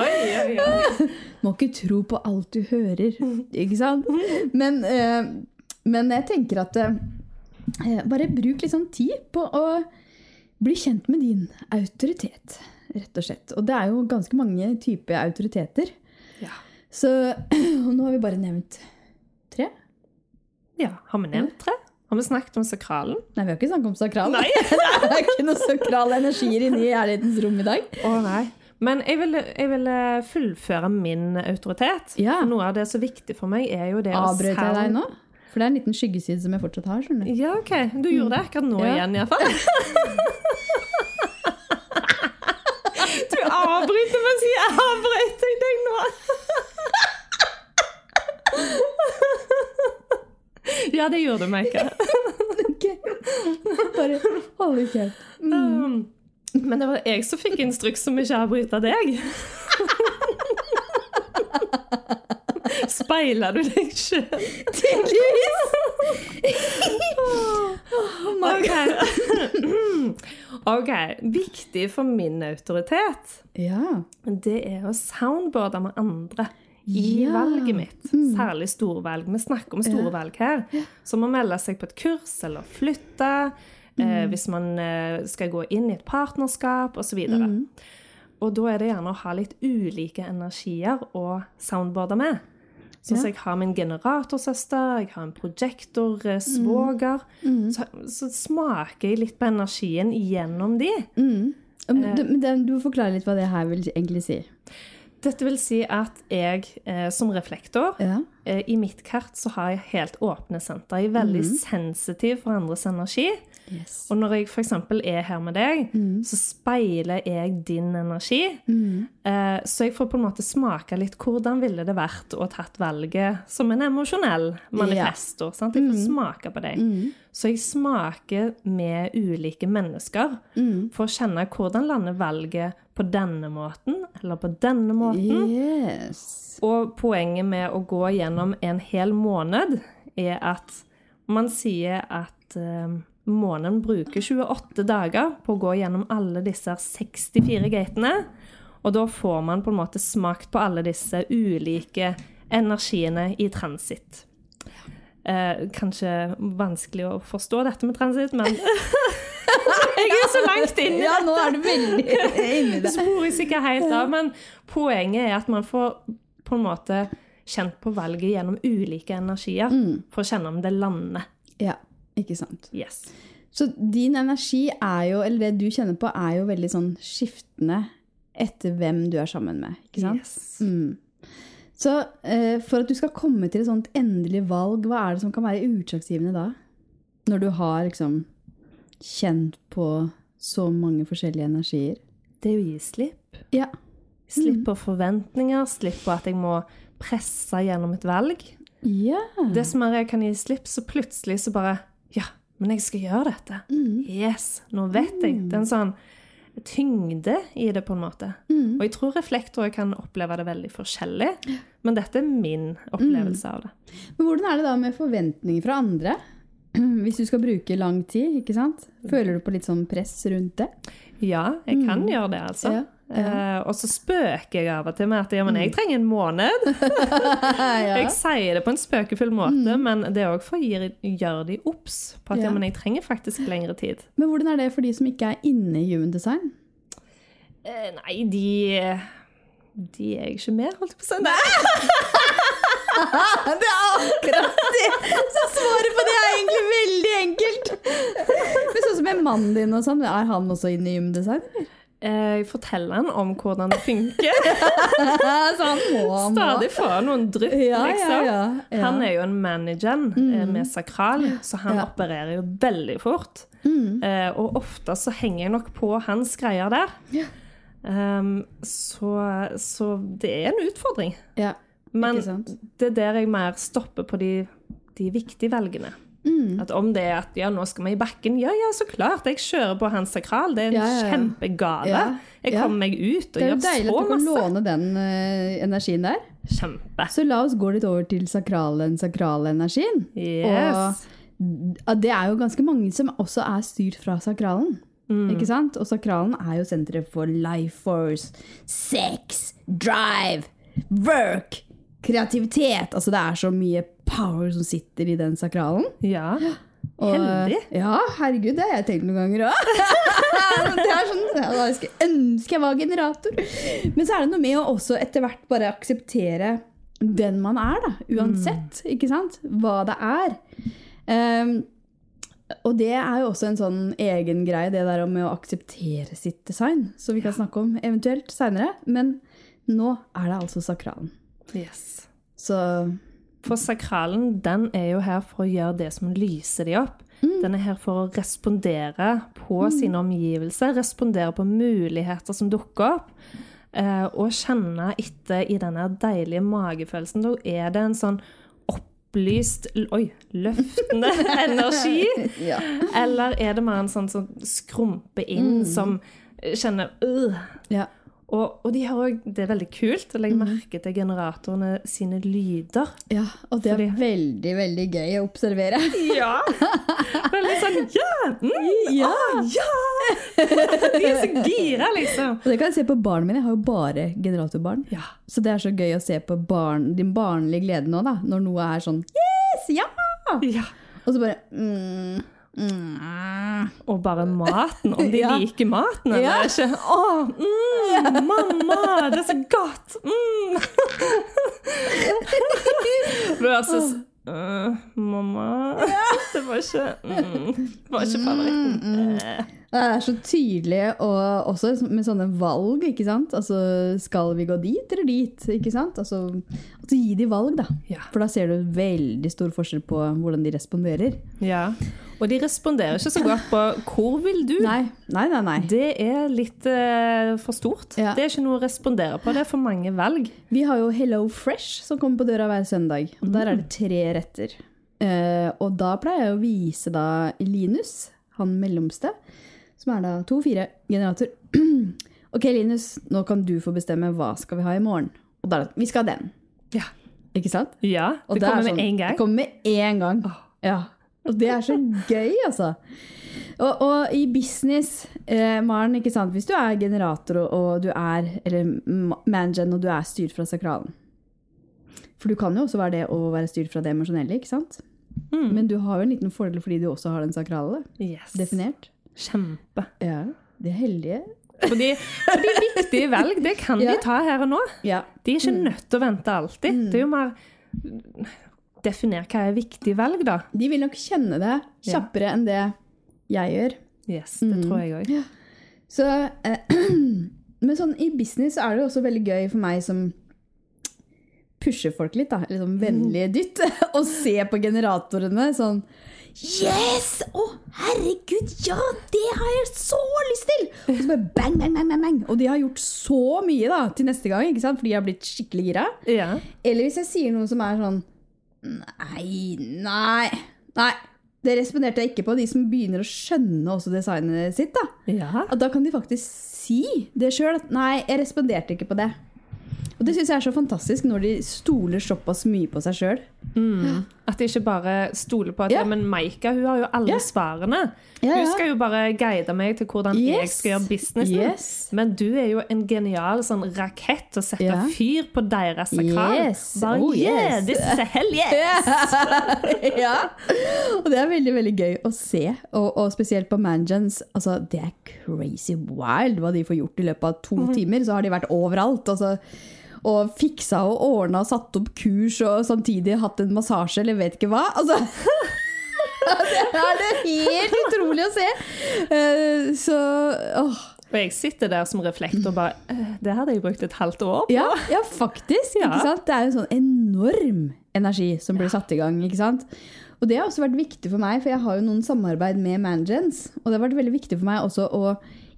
Speaker 2: Oi, oi, oi.
Speaker 1: Må ikke tro på alt du hører, ikke sant? Men, eh, men jeg tenker at eh, bare bruk litt sånn tid på å bli kjent med din autoritet, rett og slett. Og det er jo ganske mange typer autoriteter.
Speaker 2: Ja.
Speaker 1: Så nå har vi bare nevnt tre.
Speaker 2: ja, har vi nevnt tre? Har vi snakket om sakralen?
Speaker 1: Nei, vi har ikke snakket om sakralen.
Speaker 2: Nei.
Speaker 1: det er ikke noe sakrale energier inne i ærlighetens rom i dag.
Speaker 2: Å nei. Men jeg vil, jeg vil, fullføre min autoritet.
Speaker 1: Ja.
Speaker 2: Noe av det som er viktig for meg, er jo det
Speaker 1: Avbrøt jeg deg nå? For det er en liten skyggeside som jeg fortsatt har. skjønner du.
Speaker 2: Ja, OK. Du gjorde det akkurat nå
Speaker 1: Ja.
Speaker 2: igjen, iallfall. Du avbryter mens jeg avbryter deg nå. Ja, det gjorde du,
Speaker 1: ikke. Bare hold kjeft.
Speaker 2: Um, men det var jeg som fikk instruks om ikke å avbryte deg. Speiler du deg sjøl?
Speaker 1: Tydeligvis!
Speaker 2: OK. OK. Viktig for min autoritet,
Speaker 1: Ja.
Speaker 2: det er å soundboarde med andre i
Speaker 1: Ja.
Speaker 2: valget mitt. Særlig storvalg. Vi snakker om store valg her. Som å melde seg på et kurs eller flytte. Eh, hvis man eh, skal gå inn i et partnerskap osv.
Speaker 1: Mm.
Speaker 2: Og da er det gjerne å ha litt ulike energier å soundboarde med. Sånn
Speaker 1: ja.
Speaker 2: så jeg har min generatorsøster, jeg har en projektorsvoger. Så, så smaker jeg litt på energien gjennom de.
Speaker 1: Mm. Men Du, du forklarer litt hva det her vil egentlig si.
Speaker 2: Dette vil si at jeg eh, som reflektor
Speaker 1: Ja.
Speaker 2: eh, I mitt kart så har jeg helt åpne senter. Jeg er veldig sensitiv for andres energi.
Speaker 1: Yes.
Speaker 2: Og når jeg f.eks. er her med deg, så speiler jeg din energi.
Speaker 1: Mm.
Speaker 2: Eh, så jeg får på en måte smake litt hvordan ville det vært å tatt valget som en emosjonell manifestor. Sant? Jeg får smake på deg. Så jeg smaker med ulike mennesker for å kjenne hvordan lander valget på denne måten eller på denne måten.
Speaker 1: Yes.
Speaker 2: Og poenget med å gå gjennom en hel måned er at man sier at eh, månen bruker 28 dager på å gå gjennom alle disse 64 gatene. Og da får man på en måte smakt på alle disse ulike energiene i transit. Eh, kanskje vanskelig å forstå dette med transit, men jeg er så langt inn i
Speaker 1: Ja, nå er du veldig inni det.
Speaker 2: sporer sikkert helt av, men poenget er at man får på en måte kjent på valget gjennom ulike energier for å kjenne om det lander.
Speaker 1: Ja, ikke sant.
Speaker 2: Yes.
Speaker 1: Så din energi er jo, eller det du kjenner på, er jo veldig sånn skiftende etter hvem du er sammen med, ikke sant?
Speaker 2: Yes.
Speaker 1: Mm. Så eh, for at du skal komme til et sånt endelig valg, hva er det som kan være utslagsgivende da? Når du har liksom kjent på så mange forskjellige energier.
Speaker 2: Det er å gi slipp.
Speaker 1: Ja.
Speaker 2: Slipp på forventninger, slipp på at jeg må presse gjennom et valg.
Speaker 1: Ja.
Speaker 2: Det som er jeg kan gi slipp, så plutselig så bare men jeg skal gjøre dette. Yes, nå vet jeg. Det er en sånn tyngde i det, på en måte. Og jeg tror reflektorer kan oppleve det veldig forskjellig, men dette er min opplevelse av det.
Speaker 1: Men hvordan er det da med forventninger fra andre? Hvis du skal bruke lang tid, ikke sant? Føler du på litt sånn press rundt det?
Speaker 2: Ja, jeg kan gjøre det, altså.
Speaker 1: Ja,
Speaker 2: Eh, og så spøker jeg av og til med at ja, men jeg trenger en måned.
Speaker 1: ja.
Speaker 2: Jeg sier det på en spøkefull måte, men det er òg for å gjøre de obs på at ja.
Speaker 1: Ja.
Speaker 2: men jeg trenger faktisk lengre tid.
Speaker 1: Men hvordan er det for de som ikke er inne i human design?
Speaker 2: Uh, nei, de De er jeg ikke med, holdt jeg på å si. Nei.
Speaker 1: Det er akkurat det! Så svaret på det er egentlig veldig enkelt. Men sånn som med mannen din og sånn, er han også inne i human design? eller?
Speaker 2: Eh, Jeg forteller han om hvordan det funker.
Speaker 1: Så han må.
Speaker 2: Stadig han noen drypp,
Speaker 1: Ja,
Speaker 2: liksom.
Speaker 1: ja, ja.
Speaker 2: Han er jo en manager eh, med sakral, så han opererer jo veldig fort.
Speaker 1: Mm.
Speaker 2: Eh, og ofte så henger jeg nok på hans greier der.
Speaker 1: Ja.
Speaker 2: Um, så, så det er en utfordring.
Speaker 1: Ja.
Speaker 2: Men det er der jeg mer stopper på de, de viktige valgene.
Speaker 1: Mm.
Speaker 2: At om det er at ja, nå skal vi i bakken, ja ja, så klart, jeg kjører på hans sakral. Det er en
Speaker 1: Ja, ja,
Speaker 2: kjempegave. Jeg kommer meg ut og gjør så masse.
Speaker 1: Det er jo deilig at du kan
Speaker 2: masse.
Speaker 1: låne den uh, energien der.
Speaker 2: Kjempe.
Speaker 1: Så la oss gå litt over til sakralen, sakralenergien. energien.
Speaker 2: Yes.
Speaker 1: Og det er jo ganske mange som også er styrt fra sakralen.
Speaker 2: Mm.
Speaker 1: Ikke sant? Og sakralen er jo senteret for life force, sex, drive, work, kreativitet. Altså det er så mye power som sitter i den sakralen.
Speaker 2: Ja.
Speaker 1: Og-
Speaker 2: Heldig.
Speaker 1: Ja, herregud, det har jeg tenkt noen ganger òg. det sånn, Jeg skulle ønske jeg var generator. Men så er det noe med å også etter hvert bare akseptere den man er, da. Uansett, ikke sant? Hva det er. Um, og det er jo også en sånn egen greie, det der med å akseptere sitt design, som vi kan snakke om eventuelt seinere. Men nå er det altså sakralen.
Speaker 2: yes.
Speaker 1: Så
Speaker 2: For sakralen den er jo her for å gjøre det som lyser de opp. Den er her for å respondere på sine omgivelser, respondere på muligheter som dukker opp. eh, og kjenne etter i denne deilige magefølelsen. Da er det en sånn opplyst Oi, løftende energi.
Speaker 1: ja.
Speaker 2: Eller er det mer en sånn som skrumper inn, som kjenner øh.
Speaker 1: ja.
Speaker 2: Og, og de har også, det er veldig kult å legge merke til generatorene sine lyder.
Speaker 1: Ja, og det er
Speaker 2: Fordi-
Speaker 1: veldig, veldig gøy å observere.
Speaker 2: Ja! Veldig sånn Ja! Mm,
Speaker 1: Ja.
Speaker 2: å, ja! De er så gira, liksom.
Speaker 1: Og det kan jeg se på barna mine. Jeg har jo bare generatorbarn.
Speaker 2: Ja.
Speaker 1: Så det er så gøy å se på barn, din barnlige glede nå, da. Når noe er sånn Yes! Ja!
Speaker 2: ja.
Speaker 1: Og så bare mm, mm.
Speaker 2: Og bare maten, om de
Speaker 1: Ja.
Speaker 2: liker maten eller
Speaker 1: Ja.
Speaker 2: ikke. Å, mm, mamma, det er så godt! Mm. Versus uh, mamma Det var ikke mm, Det var ikke favoritten. Eh.
Speaker 1: Det er så tydelig, og også med sånne valg, ikke sant. Altså, skal vi gå dit eller dit? Ikke sant? Altså, altså gi de valg, da. For da ser du veldig stor forskjell på hvordan de responderer.
Speaker 2: ja. Og de responderer ikke så godt på 'hvor vil du?'
Speaker 1: Nei, nei, nei. nei.
Speaker 2: Det er litt uh, for stort.
Speaker 1: Ja.
Speaker 2: Det er ikke noe å respondere på. Det er for mange valg.
Speaker 1: Vi har jo Hello Fresh som kommer på døra hver søndag. Og der er det tre retter. Uh, og da pleier jeg å vise da Linus, han mellomste, som er da 2-4 generator. ok, Linus, nå kan du få bestemme hva skal vi ha i morgen. Og da er det Vi skal ha den.
Speaker 2: Ja.
Speaker 1: Ikke sant?
Speaker 2: ja det
Speaker 1: er
Speaker 2: kommer
Speaker 1: sånn-
Speaker 2: med en gang.
Speaker 1: Det kommer med en gang. Ja. Og det er så gøy, altså. Og, og i business, eh, Maren, ikke sant? hvis du er generator og, og du er, eller manager og du er styrt fra sakralen For du kan jo også være det å være styrt fra det emosjonelle, ikke sant?
Speaker 2: Mm.
Speaker 1: Men du har jo en liten fordel fordi du også har den sakrale
Speaker 2: Yes.
Speaker 1: definert.
Speaker 2: Kjempe.
Speaker 1: Ja, de er heldige.
Speaker 2: Fordi, fordi viktige velg, det kan
Speaker 1: Ja.
Speaker 2: de ta her og nå.
Speaker 1: Ja.
Speaker 2: De er ikke nødt til å vente alltid. Det er jo mer Definer hva er viktig valg, da.
Speaker 1: De vil nok kjenne det kjappere enn det jeg gjør.
Speaker 2: Yes, det
Speaker 1: Mm.
Speaker 2: tror jeg òg.
Speaker 1: Så, eh, men sånn i business er det jo også veldig gøy for meg som pusher folk litt, da. Litt sånn vennlig dytt. Og se på generatorene sånn Yes! Å, herregud, ja! Det har jeg så lyst til! Og så bare bang, bang, bang, bang, bang. Og de har gjort så mye da, til neste gang, ikke sant? fordi jeg har blitt skikkelig gira.
Speaker 2: Ja.
Speaker 1: Eller hvis jeg sier noe som er sånn Nei, nei, nei. Det responderte jeg ikke på. De som begynner å skjønne også designet sitt. da.
Speaker 2: ja.
Speaker 1: Og da kan de faktisk si det sjøl. At nei, jeg responderte ikke på det. Og det syns jeg er så fantastisk når de stoler såpass mye på seg sjøl.
Speaker 2: Mm. At de ikke bare stoler på at
Speaker 1: Ja.
Speaker 2: men Maika hun har jo alle svarene. Hun skal jo bare guide meg til hvordan jeg skal gjøre businessen.
Speaker 1: Yes.
Speaker 2: Men du er jo en genial sånn rakett å sette fyr på deres sakral.
Speaker 1: Yes.
Speaker 2: Bare,
Speaker 1: Oh,
Speaker 2: yeah,
Speaker 1: yes.
Speaker 2: this is a hell yes!
Speaker 1: ja. Og det er veldig veldig gøy å se. Og, og spesielt på Mangens. Altså, det er crazy wild hva de får gjort i løpet av to
Speaker 2: mm.
Speaker 1: timer. Så har de vært overalt. Altså, og fiksa og ordna og satt opp kurs og samtidig hatt en massasje eller vet ikke hva. Altså, det er det helt utrolig å se. Eh, så åh.
Speaker 2: Og jeg sitter der som reflekt og bare «Eh, Det hadde jeg brukt et halvt år på.
Speaker 1: Ja, ja faktisk.
Speaker 2: Ja.
Speaker 1: Det er en sånn enorm energi som blir satt i gang. Og det har også vært viktig for meg, for jeg har jo noen samarbeid med Mangens. Og det har vært veldig viktig for meg også å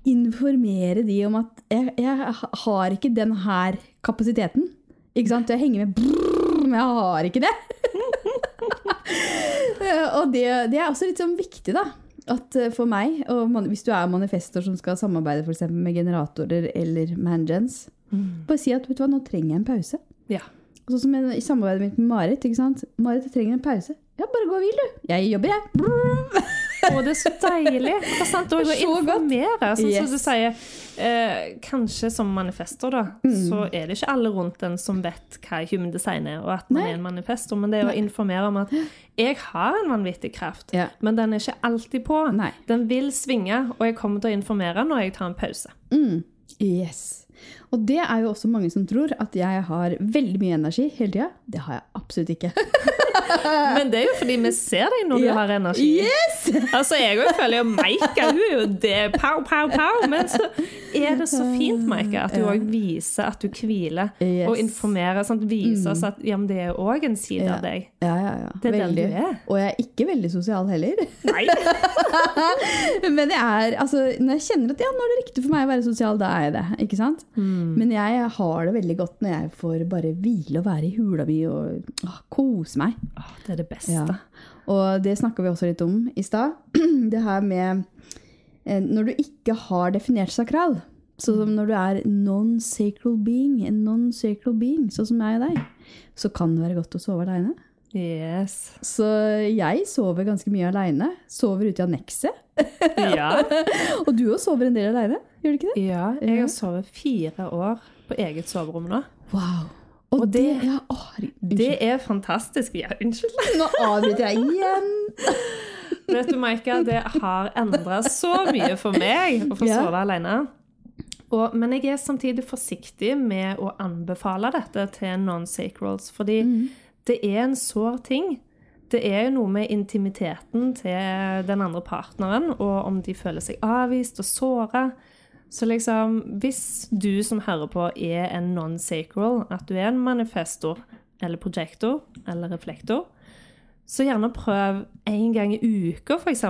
Speaker 1: informere de om at jeg, jeg har ikke den her kapasiteten. Ikke sant? Jeg henger med brrr, men jeg har ikke det. og det, det er også litt sånn viktig, da. At eh, for meg, og man, hvis du er manifestor som skal samarbeide for med generatorer eller mangens, bare si at vet du hva, nå trenger jeg en pause.
Speaker 2: Ja.
Speaker 1: Sånn som i i samarbeidet mitt med Marit. ikke sant? Marit, jeg trenger en pause. Ja, bare gå og hvil, du. Jeg jobber, jeg.
Speaker 2: Å, det er så deilig. Og sant, og informere. Sånn som du sier, eh, kanskje som manifester, da,
Speaker 1: Mm.
Speaker 2: så er det ikke alle rundt en som vet hva human design er, og at man
Speaker 1: Nei.
Speaker 2: er en manifester, men det er å informere om at jeg har en vanvittig kraft,
Speaker 1: Ja.
Speaker 2: men den er ikke alltid på.
Speaker 1: Nei.
Speaker 2: Den vil svinge, og jeg kommer til å informere når jeg tar en pause.
Speaker 1: Mm. Yes. Og det er jo også mange som tror at jeg har veldig mye energi hele tida. Det har jeg absolutt ikke.
Speaker 2: Men det er jo fordi vi ser deg når du
Speaker 1: Ja.
Speaker 2: har energi.
Speaker 1: Yes!
Speaker 2: Altså, Jeg òg føler jo Maika hun er jo det, pow, pow, pow. Men så er det så fint, Maika, at du òg viser at du hviler.
Speaker 1: Yes.
Speaker 2: Og informerer. Sant? Viser oss at ja, men det er òg en side
Speaker 1: Ja.
Speaker 2: av deg.
Speaker 1: Ja, ja, ja.
Speaker 2: Det er den du er.
Speaker 1: Og jeg er ikke veldig sosial heller.
Speaker 2: Nei.
Speaker 1: Men jeg er, altså, når jeg kjenner at ja, nå er det riktig for meg å være sosial, da er jeg det. ikke sant?
Speaker 2: Mm.
Speaker 1: Men jeg har det veldig godt når jeg får bare hvile og være i hula mi og å, kose meg.
Speaker 2: Åh, det er det beste.
Speaker 1: Ja. Og det snakka vi også litt om i stad. Det her med eh, Når du ikke har definert sakral, sånn som når du er non-sacral being, en non-sacral being, sånn som jeg og deg, så kan det være godt å sove aleine.
Speaker 2: Yes.
Speaker 1: Så jeg sover ganske mye aleine. Sover ute i annekset.
Speaker 2: Ja.
Speaker 1: Og du òg sover en del aleine, gjør du ikke det?
Speaker 2: ja. Jeg har sovet fire år på eget soverom nå.
Speaker 1: Wow. Og,
Speaker 2: Og
Speaker 1: det,
Speaker 2: det-
Speaker 1: ja, å.
Speaker 2: Det er fantastisk. Ja, unnskyld.
Speaker 1: Nå avbryter jeg igjen.
Speaker 2: Vet du, Maika, det har endra så mye for meg å få
Speaker 1: Ja.
Speaker 2: sove alene. Og, men jeg er samtidig forsiktig med å anbefale dette til non-sacrals, fordi det er en sår ting. Det er jo noe med intimiteten til den andre partneren, og om de føler seg avvist og såra. Så liksom, hvis du som hører på er en non-sacral, at du er en manifestor eller projektor eller reflektor, så gjerne prøv en gang i uka, f.eks.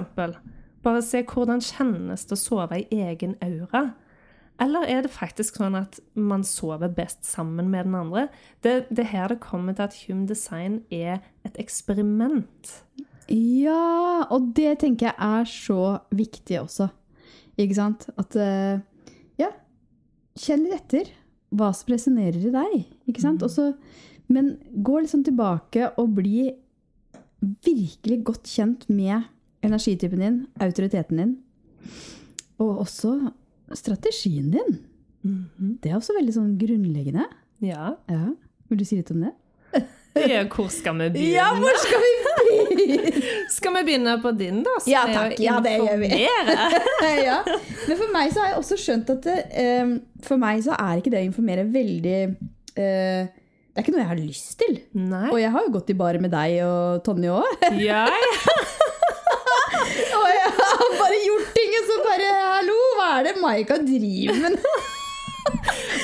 Speaker 2: Bare se hvordan kjennes det å sove i egen aura. Eller er det faktisk sånn at man sover best sammen med den andre? Det, det er her det kommer til at human design er et eksperiment.
Speaker 1: Ja, og det tenker jeg er så viktig også. Ikke sant? At eh, ja, kjenn litt etter hva som resonnerer i deg. Ikke sant? Også, men gå liksom tilbake og bli virkelig godt kjent med energitypen din, autoriteten din, og også strategien din. Det er også veldig sånn grunnleggende.
Speaker 2: Ja.
Speaker 1: Ja. Vil du si litt om det?
Speaker 2: ja. Hvor skal vi begynne?
Speaker 1: hvor skal vi begynne?
Speaker 2: Skal vi begynne på din, da?
Speaker 1: Ja, takk. Ja, det gjør vi. ja. Men for meg så har jeg også skjønt at det, um, for meg så er ikke det å informere veldig uh, Det er ikke noe jeg har lyst til.
Speaker 2: Nei.
Speaker 1: Og jeg har jo gått i bar med deg og Tonje òg.
Speaker 2: Ja,
Speaker 1: Og jeg har bare gjort ting, og så bare Hallo, hva er det Maika driver med?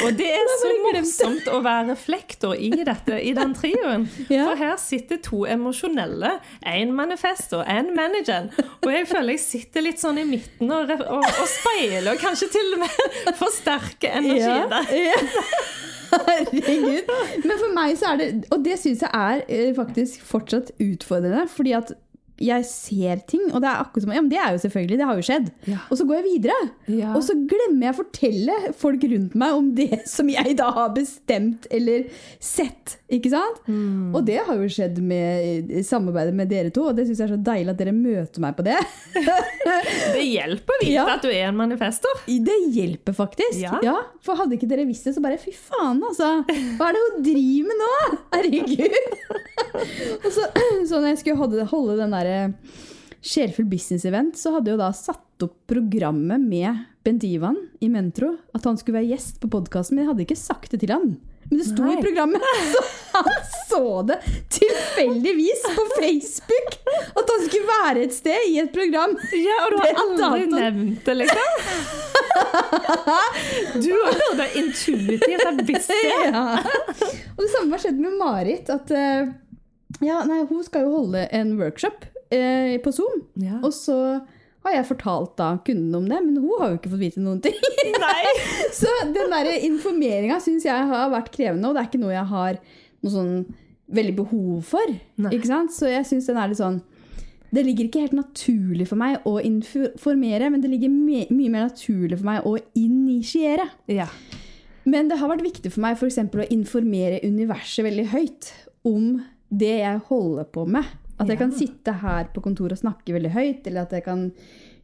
Speaker 2: Og det er så morsomt å være reflektor i, dette, i den trioen.
Speaker 1: Ja.
Speaker 2: For her sitter to emosjonelle. En manifestor, en manager. Og jeg føler jeg sitter litt sånn i midten og, og, og speiler, og kanskje til og med forsterker energien der.
Speaker 1: Ja. Herregud. Men for meg så er det Og det syns jeg er eh, faktisk fortsatt utfordrende. Fordi at jeg ser ting, og det er akkurat som Ja, men det er jo selvfølgelig, det har jo skjedd.
Speaker 2: Ja.
Speaker 1: Og så går jeg videre.
Speaker 2: Ja.
Speaker 1: Og så glemmer jeg å fortelle folk rundt meg om det som jeg da har bestemt eller sett. Ikke sant?
Speaker 2: Mm.
Speaker 1: Og det har jo skjedd med samarbeidet med dere to, og det syns jeg er så deilig at dere møter meg på det.
Speaker 2: Det hjelper å vite
Speaker 1: Ja.
Speaker 2: at du er en manifestor.
Speaker 1: Det hjelper faktisk.
Speaker 2: Ja.
Speaker 1: For hadde ikke dere visst det, så bare fy faen, altså. Hva er det hun driver med nå? Herregud. og så, så når jeg skulle holde, holde den derre Sjelfull business-event, så hadde jo da satt opp programmet med Bent Ivan i Mentro. At han skulle være gjest på podkasten, men jeg hadde ikke sagt det til han. Men det sto
Speaker 2: Nei.
Speaker 1: i programmet, så han så det tilfeldigvis på Facebook! At han skulle være et sted i et program.
Speaker 2: Ja, og du har aldri nevnt det, liksom. Du har hørt det intuitivt. Jeg visste det.
Speaker 1: ja. Og det samme har skjedd med Marit. At eh, ja, nei, hun skal jo holde en workshop eh, på Zoom.
Speaker 2: Ja.
Speaker 1: Og så har jeg fortalt da kunden om det, men hun har jo ikke fått vite noen ting. Så den der informeringa syns jeg har vært krevende, og det er ikke noe jeg har noe sånn veldig behov for. Så jeg syns den er litt sånn Det ligger ikke helt naturlig for meg å informere, men det ligger my mye mer naturlig for meg å initiere.
Speaker 2: Ja.
Speaker 1: Men det har vært viktig for meg for eksempel, å informere universet veldig høyt om det jeg holder på med. At jeg kan sitte her på kontoret og snakke veldig høyt, eller at jeg kan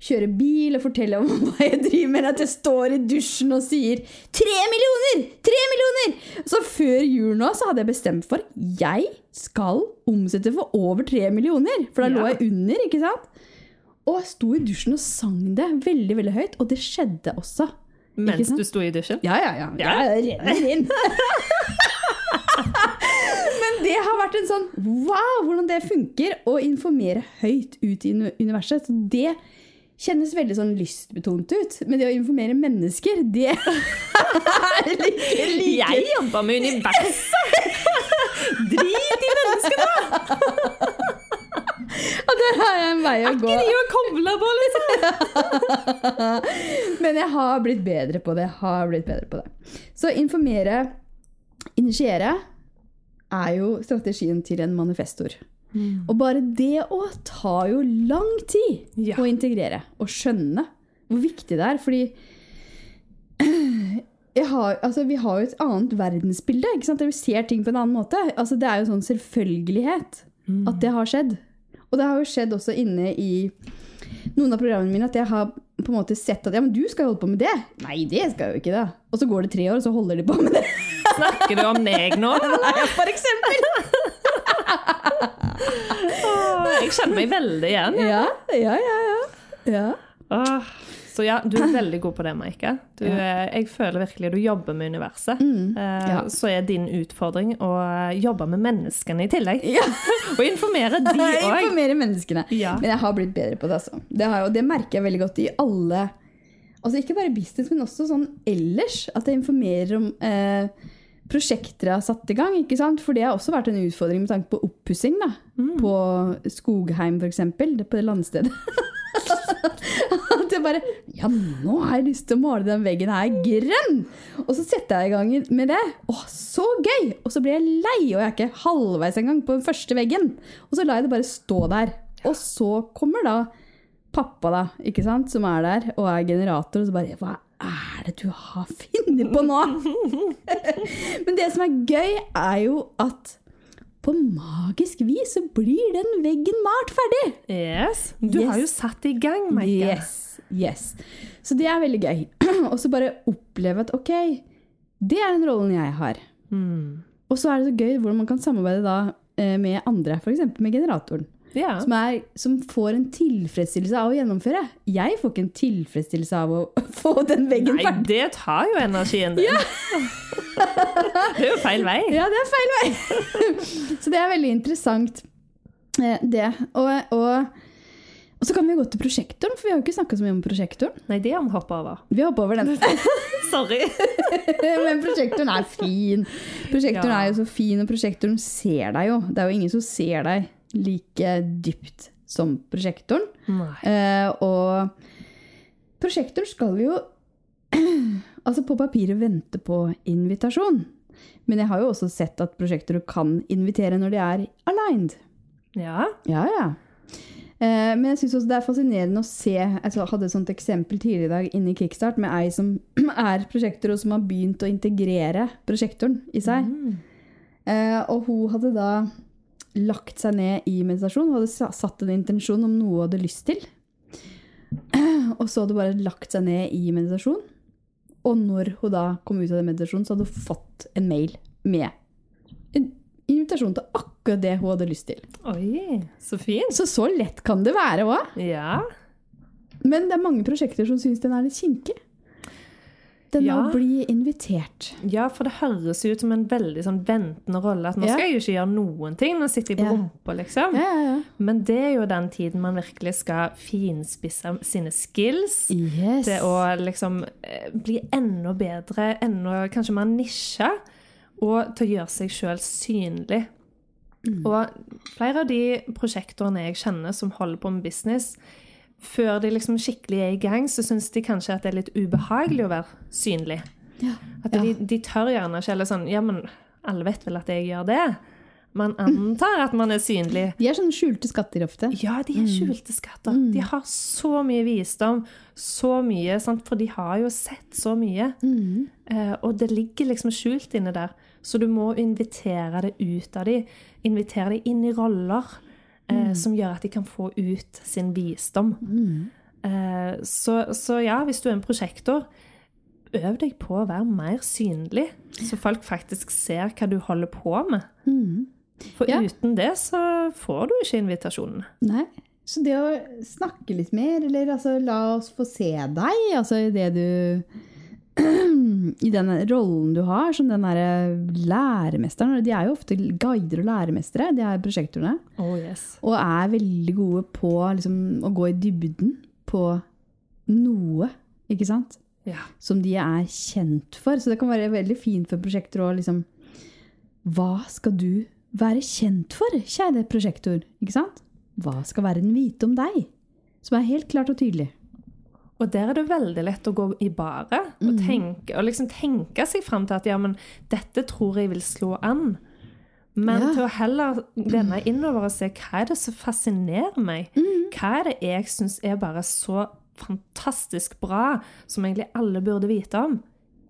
Speaker 1: kjøre bil og fortelle om hva jeg driver med, eller at jeg står i dusjen og sier 'tre millioner! Tre millioner!' Så før jul nå så hadde jeg bestemt for jeg skal omsette for over tre millioner. For da lå jeg under, ikke sant? Og jeg sto i dusjen og sang det veldig, veldig høyt, og det skjedde også.
Speaker 2: Mens du sto i dusjen?
Speaker 1: Ja, ja, ja.
Speaker 2: Ja.
Speaker 1: Det renner inn. Det har vært en sånn wow, hvordan det funker å informere høyt ut i universet. Så det kjennes veldig sånn lystbetont ut. Men det å informere mennesker, det er like like.
Speaker 2: Jeg jobba med universet! Drit i menneskene!
Speaker 1: Og der har jeg en vei å gå.
Speaker 2: Er Ikke de å koble på, liksom.
Speaker 1: Men jeg har blitt bedre på det. Jeg har blitt bedre på det. Så informere, initiere, er jo strategien til en manifestor. Og bare det å ta jo lang tid
Speaker 2: Ja.
Speaker 1: å integrere og skjønne hvor viktig det er. Fordi jeg har, altså, vi har jo et annet verdensbilde. ikke sant? Vi ser ting på en annen måte. Altså, det er jo sånn selvfølgelighet at det har skjedd. Og det har jo skjedd også inne i noen av programmene mine at jeg har på en måte sett at ja, men du skal holde på med det. Nei, det skal jeg jo ikke da. Og så går det tre år, og så holder de på med det.
Speaker 2: Snakker du om meg nå?
Speaker 1: Nei, for eksempel.
Speaker 2: Jeg kjenner meg veldig igjen.
Speaker 1: Ja, ja, ja. ja. ja.
Speaker 2: Så ja, du er veldig god på det, Maike. Du, eh, Jeg føler virkelig du jobber med universet. Eh,
Speaker 1: Mm, ja.
Speaker 2: Så er din utfordring å eh, jobbe med menneskene i tillegg.
Speaker 1: ja.
Speaker 2: Og informere de òg.
Speaker 1: Informere menneskene.
Speaker 2: Ja.
Speaker 1: Men jeg har blitt bedre på det, altså. Det, har, og det merker jeg veldig godt i alle Altså ikke bare business, men også sånn ellers. At jeg informerer om eh, prosjekter jeg har satt i gang. ikke sant? For det har også vært en utfordring med tanke på oppussing. da. På Skogheim, for eksempel. det- På det landstedet. At jeg bare Ja, nå har jeg lyst til å male den veggen her grønn! Og så setter jeg i gang med det. Å, så gøy! Og så blir jeg lei, og jeg er ikke halvveis engang på den første veggen. Og så lar jeg det bare stå der. Og så kommer da pappa, da, ikke sant, som er der og er generator, og så bare Hva er det du har funnet på nå? Men det som er gøy, er jo at på magisk vis så blir den veggen malt ferdig.
Speaker 2: Yes. Du
Speaker 1: Yes.
Speaker 2: har jo satt i gang, Maika.
Speaker 1: Yes, yes. Så det er veldig gøy. Og så bare oppleve at ok, det er den rollen jeg har.
Speaker 2: Mm.
Speaker 1: Og så er det så gøy hvordan man kan samarbeide da eh, med andre, f.eks. med generatoren.
Speaker 2: Ja.
Speaker 1: Som, er, som får en tilfredsstillelse av å gjennomføre. Jeg får ikke en tilfredsstillelse av å få den veggen
Speaker 2: Nei, det tar jo energien din. det er jo feil vei.
Speaker 1: Ja, det er feil vei! så det er veldig interessant, eh, det. Og, og, og så kan vi gå til prosjektoren, for vi har jo ikke snakka så mye om prosjektoren.
Speaker 2: Nei, det har vi hoppa over.
Speaker 1: Vi hopper over den.
Speaker 2: Sorry.
Speaker 1: Men prosjektoren er fin. Prosjektoren
Speaker 2: Ja.
Speaker 1: er jo så fin, og prosjektoren ser deg jo. Det er jo ingen som ser deg like dypt som prosjektoren. Eh, og prosjektoren skal jo altså på papiret vente på invitasjon. Men jeg har jo også sett at prosjektorer kan invitere når de er aligned.
Speaker 2: Ja.
Speaker 1: Ja, ja. Eh, men jeg syns også det er fascinerende å se Jeg hadde et sånt eksempel tidligere i dag inne i Kickstart med ei som er prosjektor, og som har begynt å integrere prosjektoren i seg.
Speaker 2: Mm.
Speaker 1: Eh, og hun hadde da lagt seg ned i meditasjon. Hadde satt en intensjon om noe hun hadde lyst til. Og så hadde hun bare lagt seg ned i meditasjon. Og når hun da kom ut av den meditasjonen, så hadde hun fått en mail med en invitasjon til akkurat det hun hadde lyst til.
Speaker 2: Oi, så fint.
Speaker 1: Så så lett kan det være òg.
Speaker 2: Ja.
Speaker 1: Men det er mange prosjekter som syns den er litt kinkig. Den
Speaker 2: Ja.
Speaker 1: å bli invitert.
Speaker 2: ja, for det høres ut som en veldig sånn ventende rolle. At nå skal jeg jo ikke gjøre noen ting, nå sitter jeg på rumpa, liksom.
Speaker 1: Ja, ja, ja.
Speaker 2: Men det er jo den tiden man virkelig skal finspisse sine skills.
Speaker 1: Yes.
Speaker 2: Til å liksom eh, bli enda bedre, enda kanskje mer nisja, og til å gjøre seg sjøl synlig. Og flere av de prosjektorene jeg kjenner som holder på med business, før de liksom skikkelig er i gang, så syns de kanskje at det er litt ubehagelig å være synlig.
Speaker 1: Ja.
Speaker 2: At de, de tør gjerne ikke eller sånn Ja, men alle vet vel at jeg gjør det? Man antar at man er synlig.
Speaker 1: De er sånne skjulte skatter ofte.
Speaker 2: Ja, de er skjulte skatter. De har så mye visdom, så mye, sant? for de har jo sett så mye. Eh, og det ligger liksom skjult inne der. Så du må invitere det ut av dem. Invitere dem inn i roller eh, som gjør at de kan få ut sin visdom. Eh, så, så ja, hvis du er en prosjektor, øv deg på å være mer synlig, så folk faktisk ser hva du holder på med. For
Speaker 1: Ja.
Speaker 2: uten det så får du ikke invitasjonen.
Speaker 1: Nei. Så det å snakke litt mer, eller altså la oss få se deg, altså det du I den rollen du har som den derre læremesteren. De er jo ofte guider og læremestere, de er prosjektorene.
Speaker 2: Oh yes.
Speaker 1: Og er veldig gode på liksom, å gå i dybden på noe, ikke sant?
Speaker 2: Ja.
Speaker 1: Som de er kjent for. Så det kan være veldig fint for prosjektor å liksom Hva skal du være kjent for, kjære prosjektor? Ikke sant? Hva skal verden vite om deg? Som er helt klart og tydelig.
Speaker 2: Og der er det veldig lett å gå i baret og, tenke, og liksom tenke seg fram til at ja, men dette tror jeg vil slå an. Men
Speaker 1: Ja.
Speaker 2: til å heller vende innover og se hva er det som fascinerer meg? Hva er det jeg syns er bare så fantastisk bra, som egentlig alle burde vite om?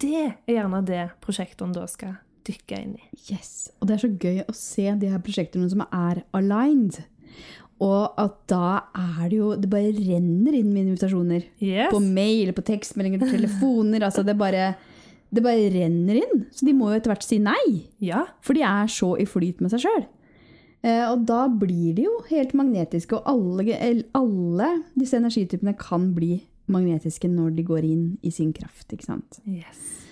Speaker 2: Det er gjerne det prosjektene da skal dykke inn i.
Speaker 1: Yes. Og det er så gøy å se de her prosjektene som er aligned. Og at da er det jo Det bare renner inn med invitasjoner.
Speaker 2: Yes.
Speaker 1: På mail, på tekstmeldinger, telefoner. altså det bare, det bare renner inn. Så de må jo etter hvert si nei.
Speaker 2: Ja.
Speaker 1: For de er så i flyt med seg sjøl. Eh, og da blir de jo helt magnetiske, og alle, alle disse energitypene kan bli magnetiske når de går inn i sin kraft. ikke sant?
Speaker 2: Yes.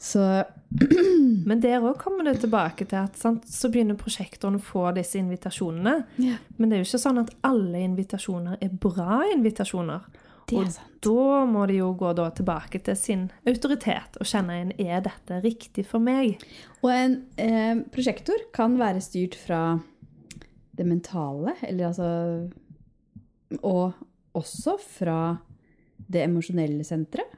Speaker 1: Så
Speaker 2: Men der òg kommer det tilbake til at sant, så begynner prosjektoren å få disse invitasjonene.
Speaker 1: Ja.
Speaker 2: Men det er jo ikke sånn at alle invitasjoner er bra invitasjoner.
Speaker 1: Er
Speaker 2: og
Speaker 1: sant.
Speaker 2: da må de jo gå tilbake til sin autoritet og kjenne inn er dette riktig for meg.
Speaker 1: Og en eh, prosjektor kan være styrt fra det mentale, eller altså Og også fra det emosjonelle senteret.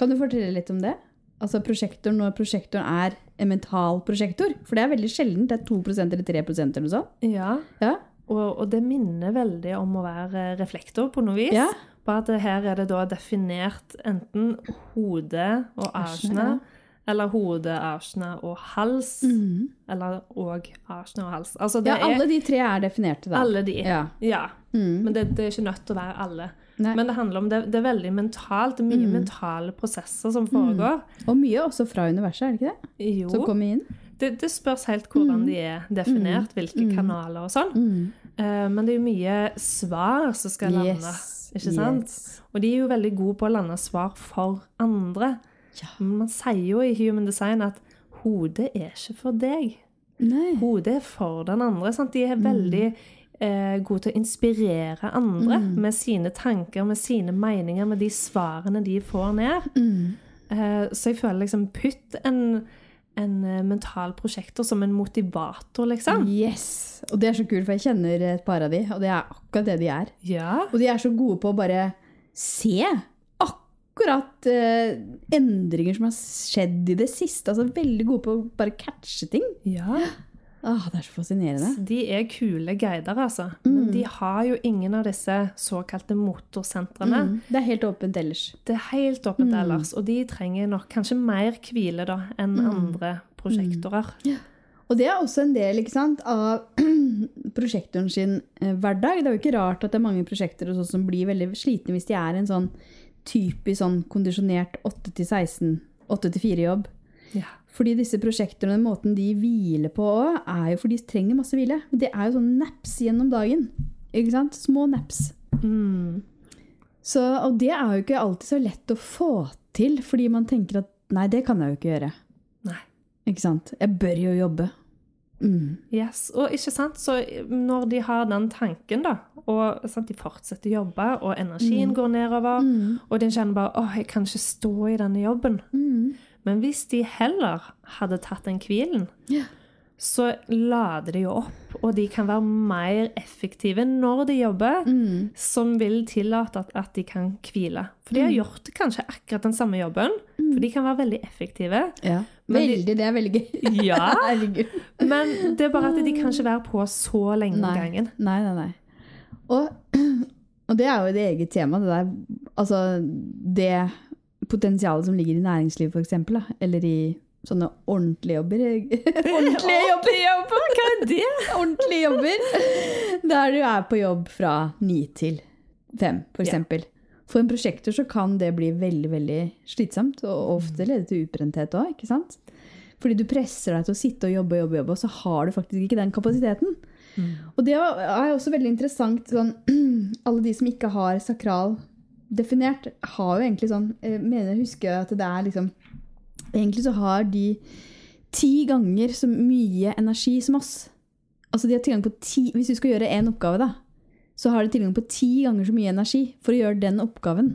Speaker 1: Kan du fortelle litt om det? Altså prosjektoren når prosjektoren er en mental prosjektor. For det er veldig sjelden. Det er 2% eller 3% eller noe sånt.
Speaker 2: Ja,
Speaker 1: Ja.
Speaker 2: og, og det minner veldig om å være reflektor på noe vis.
Speaker 1: Ja.
Speaker 2: Bare at her er det da definert enten hode og
Speaker 1: Arsene,
Speaker 2: eller hode, arsene og hals. Eller òg arsene og hals. Altså det
Speaker 1: ja,
Speaker 2: er
Speaker 1: alle de tre er definerte, da.
Speaker 2: alle de.
Speaker 1: Ja.
Speaker 2: Ja.
Speaker 1: Mm.
Speaker 2: Men det, det er ikke nødt til å være alle.
Speaker 1: Nei.
Speaker 2: Men det handler om det, det er veldig mentalt. Det er mye mentale prosesser som foregår.
Speaker 1: Og mye også fra universet, er det ikke det?
Speaker 2: Jo,
Speaker 1: Som kommer inn.
Speaker 2: det, det spørs helt hvordan de er definert, hvilke kanaler og sånn. Uh, men det er jo mye svar som skal landes, ikke sant?
Speaker 1: Yes.
Speaker 2: Og de er jo veldig gode på å lande svar for andre.
Speaker 1: Ja.
Speaker 2: Men man sier jo i Human Design at hodet er ikke for deg.
Speaker 1: Nei.
Speaker 2: Hodet er for den andre. Sant? De er veldig eh, god til å inspirere andre med sine tanker, med sine meninger, med de svarene de får ned. Eh, så jeg føler liksom Putt en, en eh, mental prosjektor som en motivator, liksom.
Speaker 1: Yes! Og det er så kult, for jeg kjenner et par av de, og det er akkurat det de er.
Speaker 2: Ja.
Speaker 1: Og de er så gode på å bare se akkurat eh, endringer som har skjedd i det siste. Altså veldig gode på å bare catche ting.
Speaker 2: ja.
Speaker 1: Åh, det er så fascinerende.
Speaker 2: De er kule guider, altså. Men de har jo ingen av disse såkalte motorsentrene.
Speaker 1: Mm. Det er helt åpent ellers.
Speaker 2: Det er helt åpent ellers, og de trenger nok kanskje mer hvile da enn andre prosjektorer.
Speaker 1: Og det er også en del sant, av prosjektoren sin eh, hverdag. Det er jo ikke rart at det er mange prosjekter som blir veldig slitne hvis de er en sånn typisk sånn kondisjonert 8-16, 8-4-jobb.
Speaker 2: Ja.
Speaker 1: Fordi disse prosjektorene, måten de hviler på òg, er jo fordi de trenger masse hvile. Det er jo sånn naps gjennom dagen. Ikke sant? Små naps.
Speaker 2: Mm.
Speaker 1: Så, og det er jo ikke alltid så lett å få til, fordi man tenker at nei, det kan jeg jo ikke gjøre.
Speaker 2: Nei.
Speaker 1: Ikke sant? Jeg bør jo jobbe. Mm.
Speaker 2: Yes, og ikke sant, så når de har den tanken da, og sant, de fortsetter å jobbe, og energien går nedover, og de kjenner bare, åh, jeg kan ikke stå i denne jobben.
Speaker 1: Mm.
Speaker 2: Men hvis de heller hadde tatt den kvilen,
Speaker 1: Ja.
Speaker 2: så lader de jo opp, og de kan være mer effektive når de jobber,
Speaker 1: Mm.
Speaker 2: som vil tillate at, at de kan hvile. For de har gjort kanskje akkurat den samme jobben, for de kan være veldig effektive.
Speaker 1: Ja.
Speaker 2: De-
Speaker 1: Veldig, det er veldig gøy.
Speaker 2: Ja,
Speaker 1: Herregud.
Speaker 2: men det er bare at de kan ikke være på så lenge om gangen.
Speaker 1: Nei, nei, nei. Og, og det er jo et eget tema, det der Altså det potensialet som ligger i næringslivet, for eksempel. Eller i sånne ordentlige jobber. ordentlige jobber!
Speaker 2: Hva er det?
Speaker 1: ordentlige jobber! Der du er på jobb fra ni til fem, for
Speaker 2: Ja.
Speaker 1: eksempel. For en prosjektor så kan det bli veldig veldig slitsomt, og ofte lede til utbrenthet òg. Fordi du presser deg til å sitte og jobbe jobbe, jobbe, og så har du faktisk ikke den kapasiteten. Og det er også veldig interessant sånn, Alle de som ikke har sakral definert, har jo egentlig sånn Jeg mener jeg husker at det er liksom Egentlig så har de ti ganger så mye energi som oss. Altså de har tilgang på ti, Hvis du skal gjøre én oppgave, da, så har de tilgang på ti ganger så mye energi for å gjøre den oppgaven.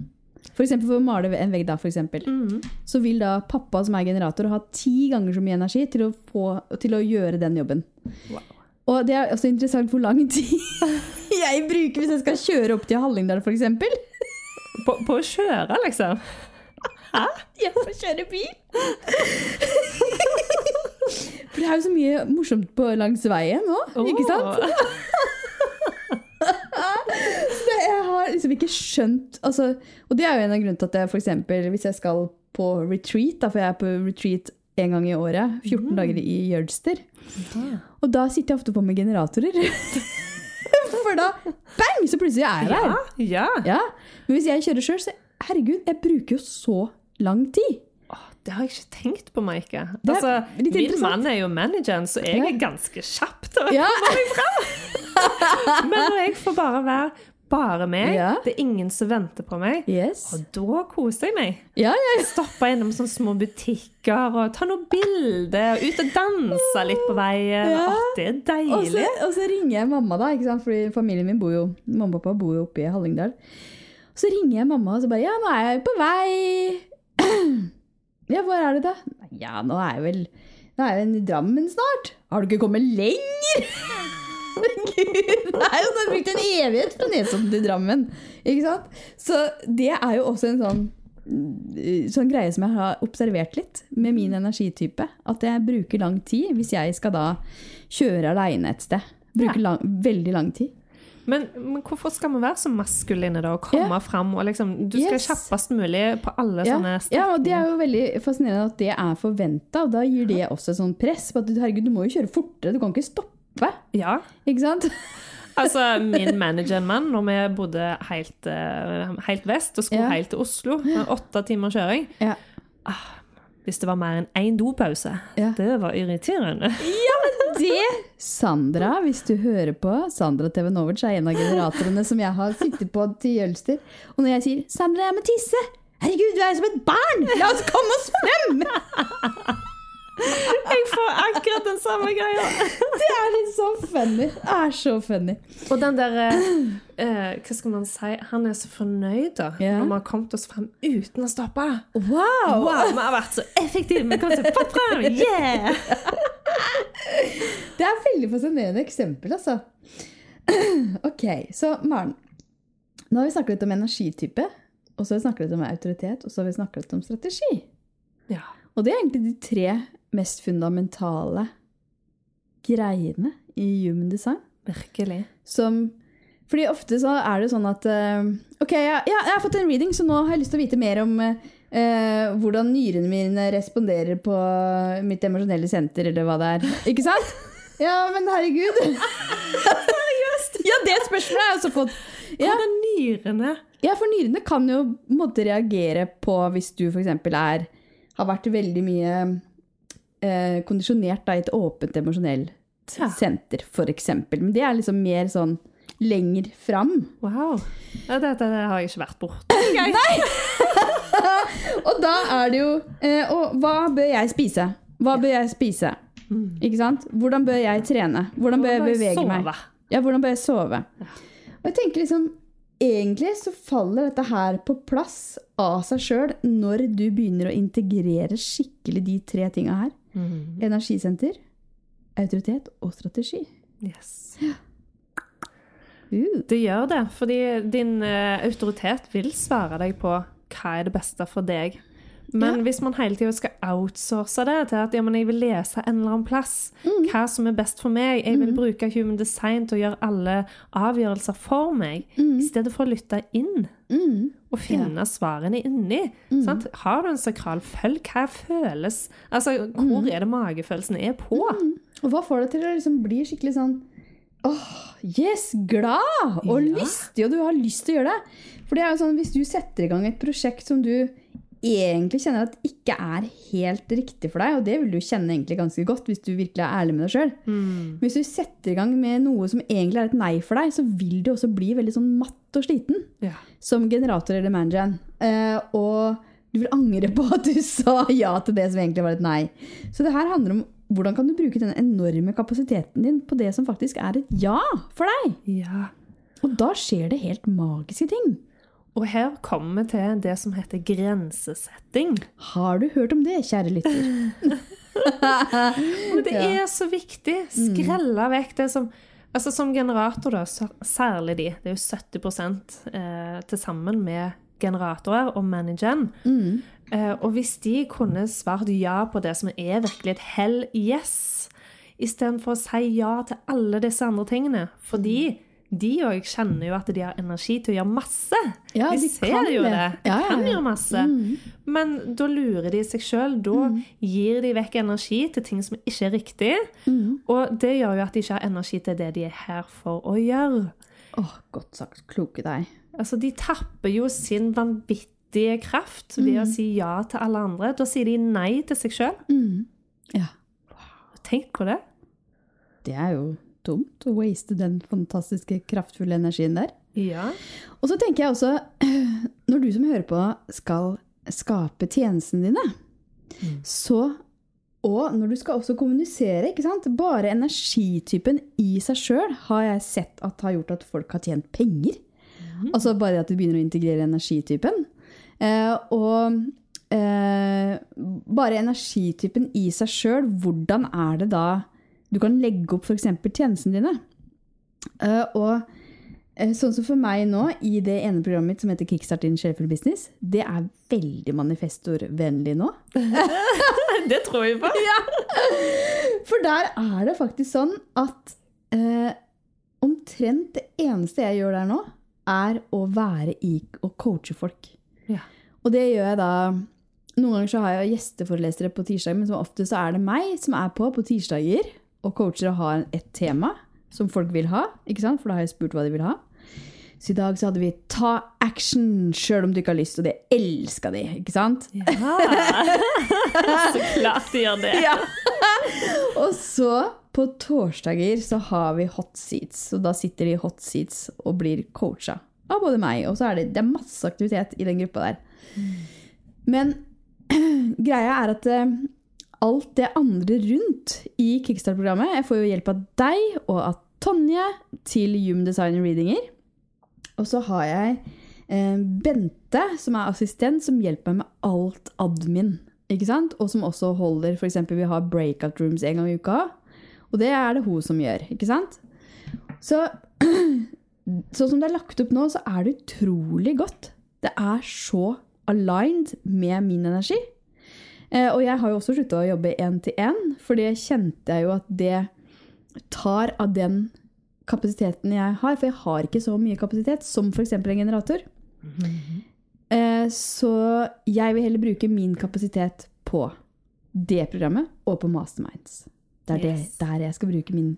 Speaker 1: For eksempel for å male en vegg, da, for eksempel.
Speaker 2: Mm.
Speaker 1: så vil da pappa som er generator, ha ti ganger så mye energi til å, få, til å gjøre den jobben.
Speaker 2: Wow.
Speaker 1: Og det er også interessant hvor lang tid jeg bruker hvis jeg skal kjøre opp til Hallingdal, f.eks.
Speaker 2: På, på å kjøre, liksom?
Speaker 1: Hæ? Ja, på å kjøre bil! For det er jo så mye morsomt på langs veien nå, ikke sant? Så det, jeg har liksom ikke skjønt altså, Og det er jo en av grunnene til at jeg eksempel, hvis jeg skal på retreat, da, for jeg er på retreat en gang i året, 14 dager i Jølster, og da sitter jeg ofte på med generatorer. Bang, så plutselig er jeg der.
Speaker 2: Ja. ja.
Speaker 1: Men hvis jeg kjører sjøl, så herregud, jeg bruker jo så lang tid.
Speaker 2: Det har jeg ikke tenkt på, Maike. Altså, min mann er jo manageren, så jeg er ganske kjapp til å
Speaker 1: komme meg fram.
Speaker 2: Men når jeg får bare være bare meg,
Speaker 1: Ja.
Speaker 2: det er ingen som venter på meg,
Speaker 1: Yes.
Speaker 2: og da koser jeg meg.
Speaker 1: Ja, ja,
Speaker 2: Stoppe innom sånne små butikker og ta noen bilder, og ut og danse litt på veien.
Speaker 1: Ja.
Speaker 2: Åh, det er
Speaker 1: Og så,
Speaker 2: deilig.
Speaker 1: og så ringer jeg mamma, da, ikke sant? fordi familien min bor jo mamma og pappa bor jo oppe i Hallingdal. Så ringer jeg mamma og så bare Ja, nå er jeg på vei. Ja, hvor er du, da? Ja, nå er jeg vel Nå er jeg i Drammen snart. Har du ikke kommet lenger? Herregud, det er jo sånn brukt en evighet fra Nesodden til Drammen. Ikke sant? Så det er jo også en sånn sånn greie som jeg har observert litt med min energitype. At jeg bruker lang tid hvis jeg skal da kjøre aleine et sted. Bruker lang, veldig lang tid.
Speaker 2: Men, men hvorfor skal vi være så maskuline da, og komme fram og liksom Du skal
Speaker 1: Yes.
Speaker 2: kjappest mulig på alle
Speaker 1: yeah.
Speaker 2: sånne
Speaker 1: ja, og det er jo veldig fascinerende at det er forventa, da gir det også sånn press på at herregud, du må jo kjøre fortere, du kan ikke stoppe.
Speaker 2: Ja.
Speaker 1: Ikke sant?
Speaker 2: Altså, min manager en mann, når vi bodde helt, eh, helt vest og skulle
Speaker 1: Ja.
Speaker 2: helt til Oslo, åtte timer kjøring
Speaker 1: Ja.
Speaker 2: Hvis det var mer enn én dopause,
Speaker 1: Ja.
Speaker 2: det var irriterende.
Speaker 1: ja, men Det, Sandra, hvis du hører på, Sandra TV Novic er en av generatorene som jeg har sittet på til Jølster. Og når jeg sier 'Sandra, jeg må tisse', herregud, du er som et barn! La oss komme oss frem!
Speaker 2: Jeg får akkurat den samme greia.
Speaker 1: Det er litt så funny. Det er så funny.
Speaker 2: Og den der eh, eh, Hva skal man si? Han er så fornøyd da,
Speaker 1: Yeah.
Speaker 2: når vi har kommet oss frem uten å stoppe.
Speaker 1: Wow!
Speaker 2: Wow, vi har vært så effektive! Vi kom så fort frem! Yeah!
Speaker 1: Det er veldig fascinerende eksempel, altså. Ok, så Maren. Nå har vi snakket litt om energitype, og så har vi snakket litt om autoritet, og så har vi snakket litt om strategi.
Speaker 2: Ja.
Speaker 1: Og det er egentlig de tre mest fundamentale greiene i human design.
Speaker 2: Virkelig.
Speaker 1: Som Fordi ofte så er det sånn at eh, Ok, ja, ja, jeg har fått en reading, så nå har jeg lyst til å vite mer om eh, hvordan nyrene mine responderer på mitt emosjonelle senter, eller hva det er. Ikke sant? Ja, men herregud. Seriøst? Ja, det spørsmålet har jeg også fått. Ja,
Speaker 2: Hvordan nyrene
Speaker 1: ja, for nyrene kan jo måtte reagere på hvis du f.eks. er har vært veldig mye eh, kondisjonert da, i et åpent emosjonelt
Speaker 2: Ja.
Speaker 1: senter, f.eks. Men det er liksom mer sånn lenger fram.
Speaker 2: Wow. Ja, dette har jeg ikke vært borti.
Speaker 1: Og da er det jo eh, Og hva bør jeg spise? Hva bør jeg spise? Ikke sant? Hvordan bør jeg trene? Hvordan bør jeg bevege meg? Ja, hvordan bør jeg sove? Og jeg tenker liksom Egentlig så faller dette her på plass av seg sjøl når du begynner å integrere skikkelig de tre tinga her.
Speaker 2: Mhm.
Speaker 1: Energisenter, autoritet og strategi.
Speaker 2: Yes.
Speaker 1: Uh.
Speaker 2: Det gjør det, fordi din uh, autoritet vil svare deg på hva er det beste for deg. Men
Speaker 1: Ja.
Speaker 2: hvis man hele tida skal outsource det til at ja, jeg vil lese en eller annen plass,
Speaker 1: Mm.
Speaker 2: hva som er best for meg, jeg vil bruke human design til å gjøre alle avgjørelser for meg, i stedet for å lytte inn
Speaker 1: Mm.
Speaker 2: og finne svarene inni. Sant? Har du en sakral følg, hva føles Altså, hvor
Speaker 1: Mm.
Speaker 2: er det magefølelsen er på?
Speaker 1: Og hva får deg til å liksom bli skikkelig sånn Åh, yes, glad og
Speaker 2: Ja.
Speaker 1: lystig, og du har lyst til å gjøre det. For det er jo sånn, hvis du setter i gang et prosjekt som du egentlig kjenner at ikke er helt riktig for deg, og det vil du kjenne egentlig ganske godt hvis du virkelig er ærlig med deg sjøl.
Speaker 2: Mm.
Speaker 1: Hvis du setter i gang med noe som egentlig er et nei for deg, så vil du også bli veldig sånn matt og sliten
Speaker 2: Ja.
Speaker 1: som generator eller manager. Uh, og du vil angre på at du sa ja til det som egentlig var et nei. Så det her handler om hvordan kan du bruke den enorme kapasiteten din på det som faktisk er et ja for deg.
Speaker 2: ja.
Speaker 1: Og da skjer det helt magiske ting.
Speaker 2: Og her kommer vi til det som heter grensesetting.
Speaker 1: Har du hørt om det, kjære lytter?
Speaker 2: Men det.
Speaker 1: Mm.
Speaker 2: er så viktig. Skrelle vekk det som Altså Som generator, da, særlig de, det er jo 70 eh, til sammen med generatorer og manageren.
Speaker 1: Mm.
Speaker 2: Eh, og hvis de kunne svart ja på det som er virkelig et hell yes, istedenfor å si ja til alle disse andre tingene fordi de òg kjenner jo at de har energi til å gjøre masse.
Speaker 1: Ja,
Speaker 2: de,
Speaker 1: de
Speaker 2: ser jo
Speaker 1: det.
Speaker 2: det. De
Speaker 1: Ja, ja,
Speaker 2: kan gjøre masse. Men da lurer de seg sjøl. Da gir de vekk energi til ting som ikke er riktig. Og det gjør jo at de ikke har energi til det de er her for å gjøre.
Speaker 1: Åh, godt sagt. Kloke deg.
Speaker 2: Altså, de tapper jo sin vanvittige kraft ved å si ja til alle andre. Da sier de nei til seg sjøl.
Speaker 1: Ja,
Speaker 2: Tenk på det.
Speaker 1: det er jo dumt å waste den fantastiske, kraftfulle energien der.
Speaker 2: Ja.
Speaker 1: Og så tenker jeg også, når du som hører på skal skape tjenestene dine, så og når du skal også kommunisere, ikke sant? bare energitypen i seg sjøl har jeg sett at har gjort at folk har tjent penger. Altså bare at du begynner å integrere energitypen. Eh, og eh, bare energitypen i seg sjøl, hvordan er det da du kan legge opp f.eks. tjenestene dine? Eh, og eh, sånn som for meg nå, i det ene programmet mitt som heter Kickstart din sjelfull business, det er veldig manifestorvennlig nå.
Speaker 2: Det tror jeg på.
Speaker 1: For der er det faktisk sånn at eh, omtrent det eneste jeg gjør der nå, er å være i og coache folk.
Speaker 2: Ja.
Speaker 1: Og det gjør jeg da Noen ganger så har jeg gjesteforelesere på tirsdag, men som ofte så er det meg som er på på tirsdager og coacher og har et tema som folk vil ha. ikke sant? For da har jeg spurt hva de vil ha. Så i dag så hadde vi 'ta action sjøl om du ikke har lyst', og det elska de. ikke sant?
Speaker 2: Ja. Så klart de gjør det.
Speaker 1: Ja. og så på torsdager så har vi hot seats. Og da sitter de i hot seats og blir coacha av både meg, og så er det, det er masse aktivitet i den gruppa der. Men greia er at eh, alt det andre rundt i Kickstart-programmet Jeg får jo hjelp av deg og av Tonje til Hume Design Readinger. Og så har jeg eh, Bente, som er assistent, som hjelper meg med alt admin. Ikke sant? Og som også holder f.eks. vi har breakout rooms en gang i uka. Og det er det hun som gjør. ikke sant? Så sånn som det er lagt opp nå, så er det utrolig godt. Det er så aligned med min energi. Eh, og jeg har jo også slutta å jobbe én til én, for det kjente jeg jo at det tar av den kapasiteten jeg har. For jeg har ikke så mye kapasitet som f.eks. en generator. Eh, så jeg vil heller bruke min kapasitet på det programmet og på Masterminds. Det er
Speaker 2: Yes.
Speaker 1: det, der jeg skal bruke min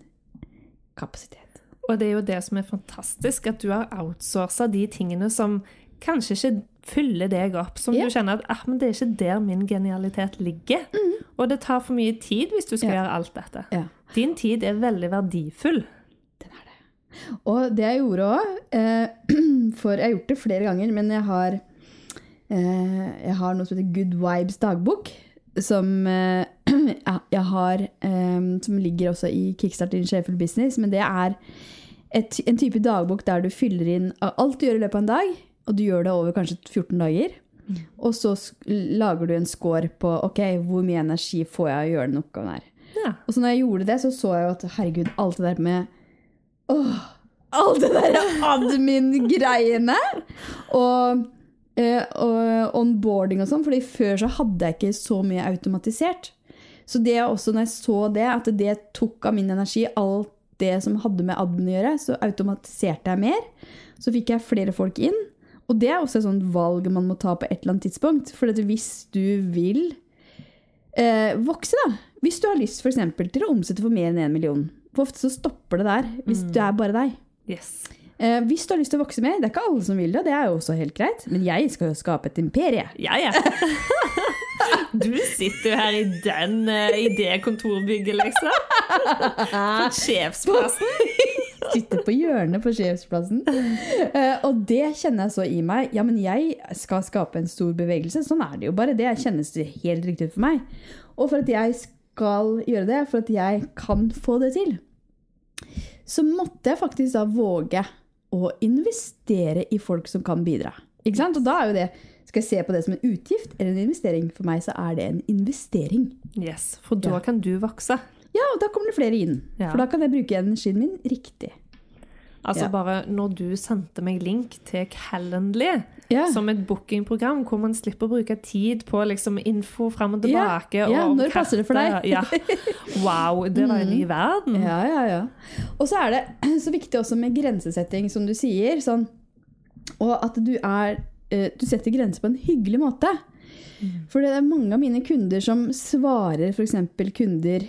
Speaker 1: kapasitet.
Speaker 2: Og det er jo det som er fantastisk, at du har outsourca de tingene som kanskje ikke fyller deg opp. Som
Speaker 1: yeah.
Speaker 2: du kjenner at ah, men det er ikke der min genialitet ligger. Og det tar for mye tid hvis du skal
Speaker 1: yeah.
Speaker 2: gjøre alt dette.
Speaker 1: Yeah.
Speaker 2: Din tid er veldig verdifull. Den er det.
Speaker 1: Og det jeg gjorde òg, eh, for jeg har gjort det flere ganger, men jeg har, eh, jeg har noe som heter Good Vibes dagbok. Som eh, jeg har eh, Som ligger også i Kickstart in Sheffield business. Men det er et, en type dagbok der du fyller inn alt du gjør i løpet av en dag. Og du gjør det over kanskje 14 dager. Og så lager du en score på ok, hvor mye energi får jeg av å gjøre den oppgaven her.
Speaker 2: Ja.
Speaker 1: Og så når jeg gjorde det, så så jeg jo at herregud, alt det der med Åh, alt det der admin-greiene! Og, eh, og onboarding og sånn, fordi før så hadde jeg ikke så mye automatisert. Så det også når jeg så det, at det tok av min energi, alt det som hadde med admin å gjøre, så automatiserte jeg mer. Så fikk jeg flere folk inn. Og det er også et sånt valg man må ta på et eller annet tidspunkt. For hvis du vil eh, vokse, da Hvis du har lyst for eksempel, til å omsette for mer enn en million For ofte så stopper det der, hvis du er bare deg.
Speaker 2: Yes.
Speaker 1: Eh, hvis du har lyst til å vokse mer, det er ikke alle som vil det, og det er jo også helt greit, men jeg skal jo skape et imperie.
Speaker 2: Ja, ja. Du sitter jo her i den uh, i det kontorbygget, liksom. På sjefsplassen.
Speaker 1: Sitter på hjørnet på sjefsplassen. Eh, og det kjenner jeg så i meg. Ja, men jeg skal skape en stor bevegelse. Sånn er det jo bare. Det kjennes helt riktig ut for meg. Og for at jeg skal gjøre det, for at jeg kan få det til, så måtte jeg faktisk da våge å investere i folk som kan bidra. Ikke sant? Og da er jo det Skal jeg se på det som en utgift eller en investering? For meg så er det en investering.
Speaker 2: Yes, For da
Speaker 1: Ja.
Speaker 2: kan du vokse.
Speaker 1: Ja, og da kommer det flere inn.
Speaker 2: Ja.
Speaker 1: For da kan jeg bruke energien min riktig.
Speaker 2: Altså
Speaker 1: Ja.
Speaker 2: bare når du sendte meg link til Calendly,
Speaker 1: Ja.
Speaker 2: som et bookingprogram hvor man slipper å bruke tid på liksom info fram og
Speaker 1: Ja,
Speaker 2: tilbake.
Speaker 1: ja,
Speaker 2: og
Speaker 1: når passer det for deg?
Speaker 2: Ja. Wow, det var en ny verden.
Speaker 1: Ja, ja, ja. Og så er det så viktig også med grensesetting, som du sier. Sånn, og at du er eh, Du setter grenser på en hyggelig måte. For det er mange av mine kunder som svarer f.eks. kunder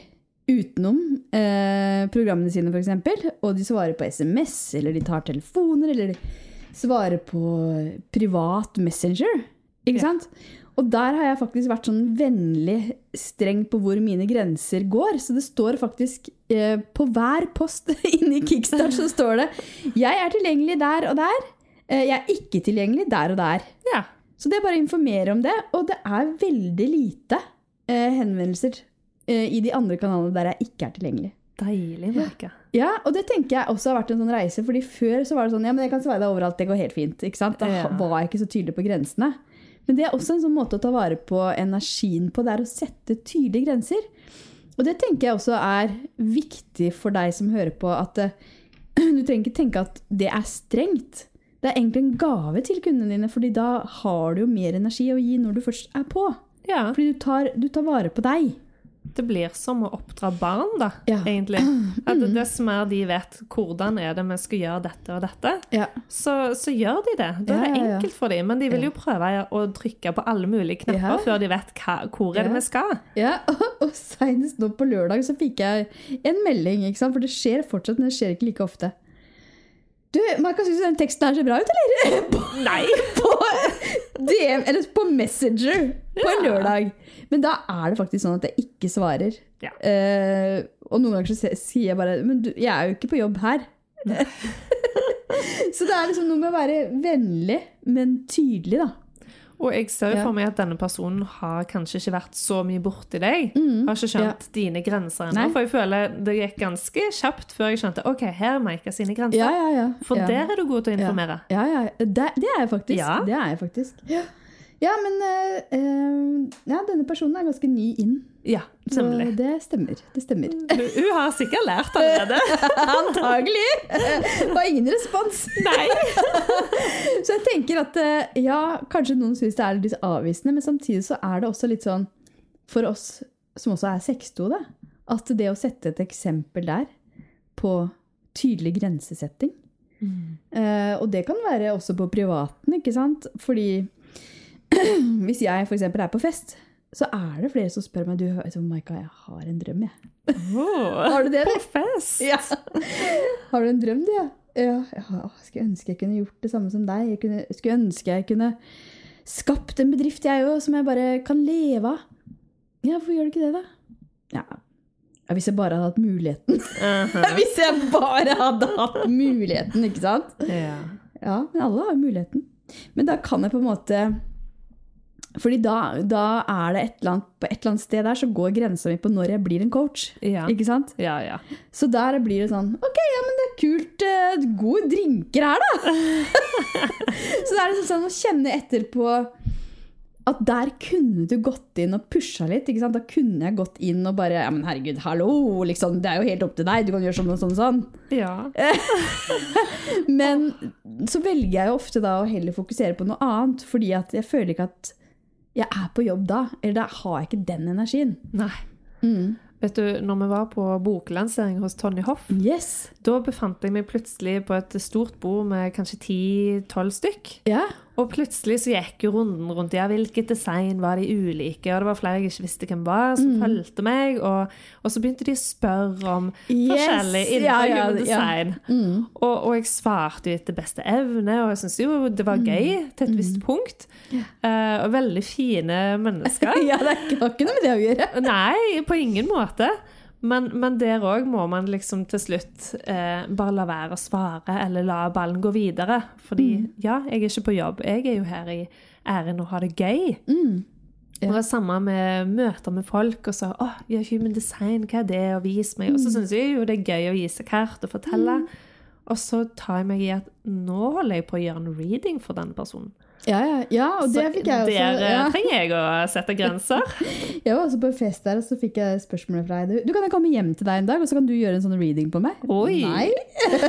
Speaker 1: utenom eh, programmene sine, f.eks. Og de svarer på SMS, eller de tar telefoner, eller de svarer på privat Messenger. Ikke
Speaker 2: Ja.
Speaker 1: sant? Og der har jeg faktisk vært sånn vennlig streng på hvor mine grenser går. Så det står faktisk eh, på hver post inni Kickstart så står det 'Jeg er tilgjengelig der og der'. Eh, 'Jeg er ikke tilgjengelig der og der'.
Speaker 2: Ja.
Speaker 1: Så det er bare å informere om det. Og det er veldig lite eh, henvendelser i de andre kanalene der jeg ikke er tilgjengelig.
Speaker 2: Deilig, Marika.
Speaker 1: Ja, og det tenker jeg også har vært en sånn reise, fordi før så var det sånn, ja, men jeg kan svare deg overalt, det går helt fint, ikke sant? Da
Speaker 2: Ja.
Speaker 1: var jeg ikke så tydelig på grensene. Men det er også en sånn måte å ta vare på energien på, det er å sette tydelige grenser. Og det tenker jeg også er viktig for deg som hører på, at eh, du trenger ikke tenke at det er strengt. Det er egentlig en gave til kundene dine, fordi da har du jo mer energi å gi når du først er på.
Speaker 2: Ja.
Speaker 1: Fordi du tar, du tar vare på deg.
Speaker 2: Det blir som å oppdra barn, da,
Speaker 1: Ja.
Speaker 2: egentlig. At dess mer de vet hvordan er det vi skal gjøre dette og dette,
Speaker 1: Ja.
Speaker 2: så, så gjør de det. Da er det enkelt for dem. Men de vil jo prøve å trykke på alle mulige knapper før de vet hva, hvor er det vi skal.
Speaker 1: Ja, og, og senest nå på lørdag så fikk jeg en melding, for det skjer fortsatt, men det skjer ikke like ofte. Du, Marka, syns du den teksten her ser bra ut, eller? På,
Speaker 2: Nei!
Speaker 1: på DM, eller på Messenger på
Speaker 2: Ja.
Speaker 1: lørdag. Men da er det faktisk sånn at jeg ikke svarer.
Speaker 2: Ja.
Speaker 1: Uh, og noen ganger så sier jeg bare Men du, jeg er jo ikke på jobb her. så det er liksom noe med å være vennlig, men tydelig, da.
Speaker 2: Og jeg ser jo for meg at denne personen har kanskje ikke vært så mye borti deg. Har ikke skjønt dine grenser ennå.
Speaker 1: Mm.
Speaker 2: For jeg føler det gikk ganske kjapt før jeg skjønte OK, her er Maika sine grenser.
Speaker 1: Ja, ja, ja.
Speaker 2: For
Speaker 1: ja.
Speaker 2: der er du god til å informere.
Speaker 1: Ja, ja. Det, det er jeg faktisk.
Speaker 2: Ja.
Speaker 1: Det er jeg faktisk. Ja, men eh, ja, denne personen er ganske ny inn.
Speaker 2: Ja,
Speaker 1: Så det stemmer. Det stemmer.
Speaker 2: Hun hun har sikkert lært allerede.
Speaker 1: Antagelig! Det var ingen respons.
Speaker 2: Nei.
Speaker 1: Så jeg tenker at eh, ja, kanskje noen syns det er litt avvisende, men samtidig så er det også litt sånn for oss som også er sextode, at det å sette et eksempel der på tydelig grensesetting Eh, og det kan være også på privaten, ikke sant? Fordi hvis jeg f.eks. er på fest, så er det flere som spør meg du, vet du, Maika, jeg har en drøm, jeg.
Speaker 2: Oh,
Speaker 1: Har du det?
Speaker 2: på fest.
Speaker 1: Ja. Har du en drøm, du, ja? Ja, ja, skulle ønske jeg kunne gjort det samme som deg. Jeg kunne, skulle ønske jeg kunne skapt en bedrift, jeg òg, som jeg bare kan leve av. Ja, hvorfor gjør du ikke det, da? Ja, ja hvis jeg bare hadde hatt muligheten.
Speaker 2: Aha.
Speaker 1: hvis jeg bare hadde hatt muligheten, ikke sant?
Speaker 2: Ja.
Speaker 1: Ja, men alle har jo muligheten. Men da kan jeg på en måte fordi da, da er det et eller annet, på et eller annet sted der så går grensa mi på når jeg blir en coach.
Speaker 2: Ja.
Speaker 1: Ikke sant?
Speaker 2: ja, ja.
Speaker 1: Så der blir det sånn Ok, ja, men det er kult. Uh, Gode drinker her, da! så det er liksom sånn å kjenne etter på at der kunne du gått inn og pusha litt. ikke sant? Da kunne jeg gått inn og bare Ja, men herregud, hallo! liksom, Det er jo helt opp til deg. Du kan gjøre sånn og sånn og sånn.
Speaker 2: Ja.
Speaker 1: Men så velger jeg jo ofte da å heller fokusere på noe annet, fordi at jeg føler ikke at jeg er på jobb da. Eller da har jeg ikke den energien.
Speaker 2: Nei.
Speaker 1: Mm.
Speaker 2: Vet du, når vi var på boklansering hos Tony Hoff,
Speaker 1: Yes.
Speaker 2: da befant jeg meg plutselig på et stort bord med kanskje 10-12 stykk.
Speaker 1: Ja.
Speaker 2: Og plutselig så gikk jo runden rundt ja, hvilket design var de ulike, og det var flere jeg ikke visste hvem var, som
Speaker 1: Mm.
Speaker 2: fulgte meg, og, og så begynte de å spørre om
Speaker 1: Yes,
Speaker 2: forskjellig innenfor
Speaker 1: ja, ja,
Speaker 2: human
Speaker 1: ja.
Speaker 2: design.
Speaker 1: Mm.
Speaker 2: Og, og jeg svarte jo etter beste evne, og jeg syntes jo det var gøy til et visst punkt. Uh, og veldig fine mennesker.
Speaker 1: ja, det er ikke noe med det å gjøre.
Speaker 2: Nei, på ingen måte. Men, men der òg må man liksom til slutt eh, bare la være å svare, eller la ballen gå videre. Fordi ja, jeg er ikke på jobb. Jeg er jo her i æren å ha det gøy.
Speaker 1: Mm. Ja.
Speaker 2: Og det samme med møter med folk, og så åh, ja, human design, hva er det, og vis meg. Og så syns jeg jo det er gøy å vise kart og fortelle. Og så tar jeg meg i at nå holder jeg på å gjøre en reading for denne personen.
Speaker 1: Ja, ja, ja, og det fikk jeg også.
Speaker 2: der
Speaker 1: Ja.
Speaker 2: trenger jeg å sette grenser.
Speaker 1: Jeg var også på en fest der, og så fikk jeg spørsmålet fra deg. Du kan jeg komme hjem til deg en dag, og så kan du gjøre en sånn reading på meg?
Speaker 2: Oi.
Speaker 1: Nei.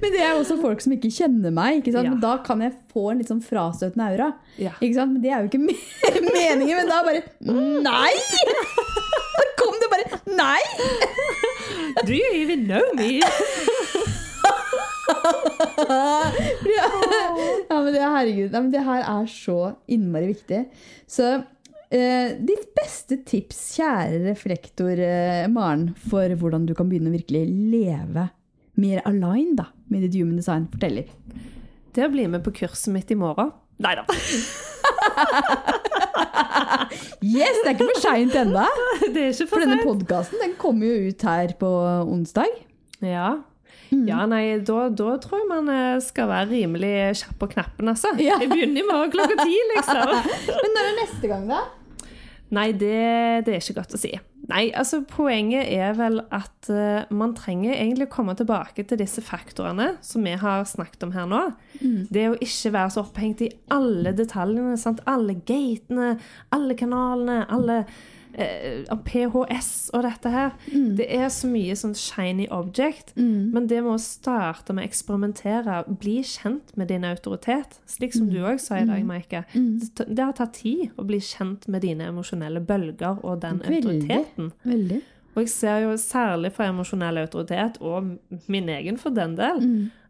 Speaker 1: Men det er også folk som ikke kjenner meg, ikke?
Speaker 2: Ja.
Speaker 1: men da kan jeg få en litt sånn frastøtende aura.
Speaker 2: Ja.
Speaker 1: Men det er jo ikke meningen, men da bare Nei! Da kom det bare Nei!
Speaker 2: Do you even know me?
Speaker 1: Ja, ja men det, herregud, men det her er så innmari viktig. Så eh, ditt beste tips, kjære reflektor eh, Maren, for hvordan du kan begynne å virkelig leve mer align da, med ditt human design, forteller.
Speaker 2: Det å bli med på kurset mitt i morgen. Nei da.
Speaker 1: Yes, det er ikke for seint ennå! For
Speaker 2: for
Speaker 1: denne podkasten den kommer jo ut her på onsdag.
Speaker 2: Ja. Ja, nei, da, da tror jeg man eh, skal være rimelig kjapp på knappen, altså.
Speaker 1: Ja.
Speaker 2: Jeg begynner i morgen klokka ti, liksom.
Speaker 1: Men når er neste gang, da?
Speaker 2: Nei, det, det er ikke godt å si. Nei, altså Poenget er vel at uh, man trenger egentlig å komme tilbake til disse faktorene som vi har snakket om her nå. Det å ikke være så opphengt i alle detaljene. Sant? Alle gatene, alle kanalene, alle eh, PHS og dette her. Det er så mye sånn shiny object. Men det med å starte med å eksperimentere, bli kjent med din autoritet, slik som du òg sa i dag, Maike. Det, det har tatt tid å bli kjent med dine emosjonelle bølger og den
Speaker 1: Veldig.
Speaker 2: autoriteten.
Speaker 1: Veldig.
Speaker 2: Og jeg ser jo særlig fra emosjonell autoritet, og min egen for den del,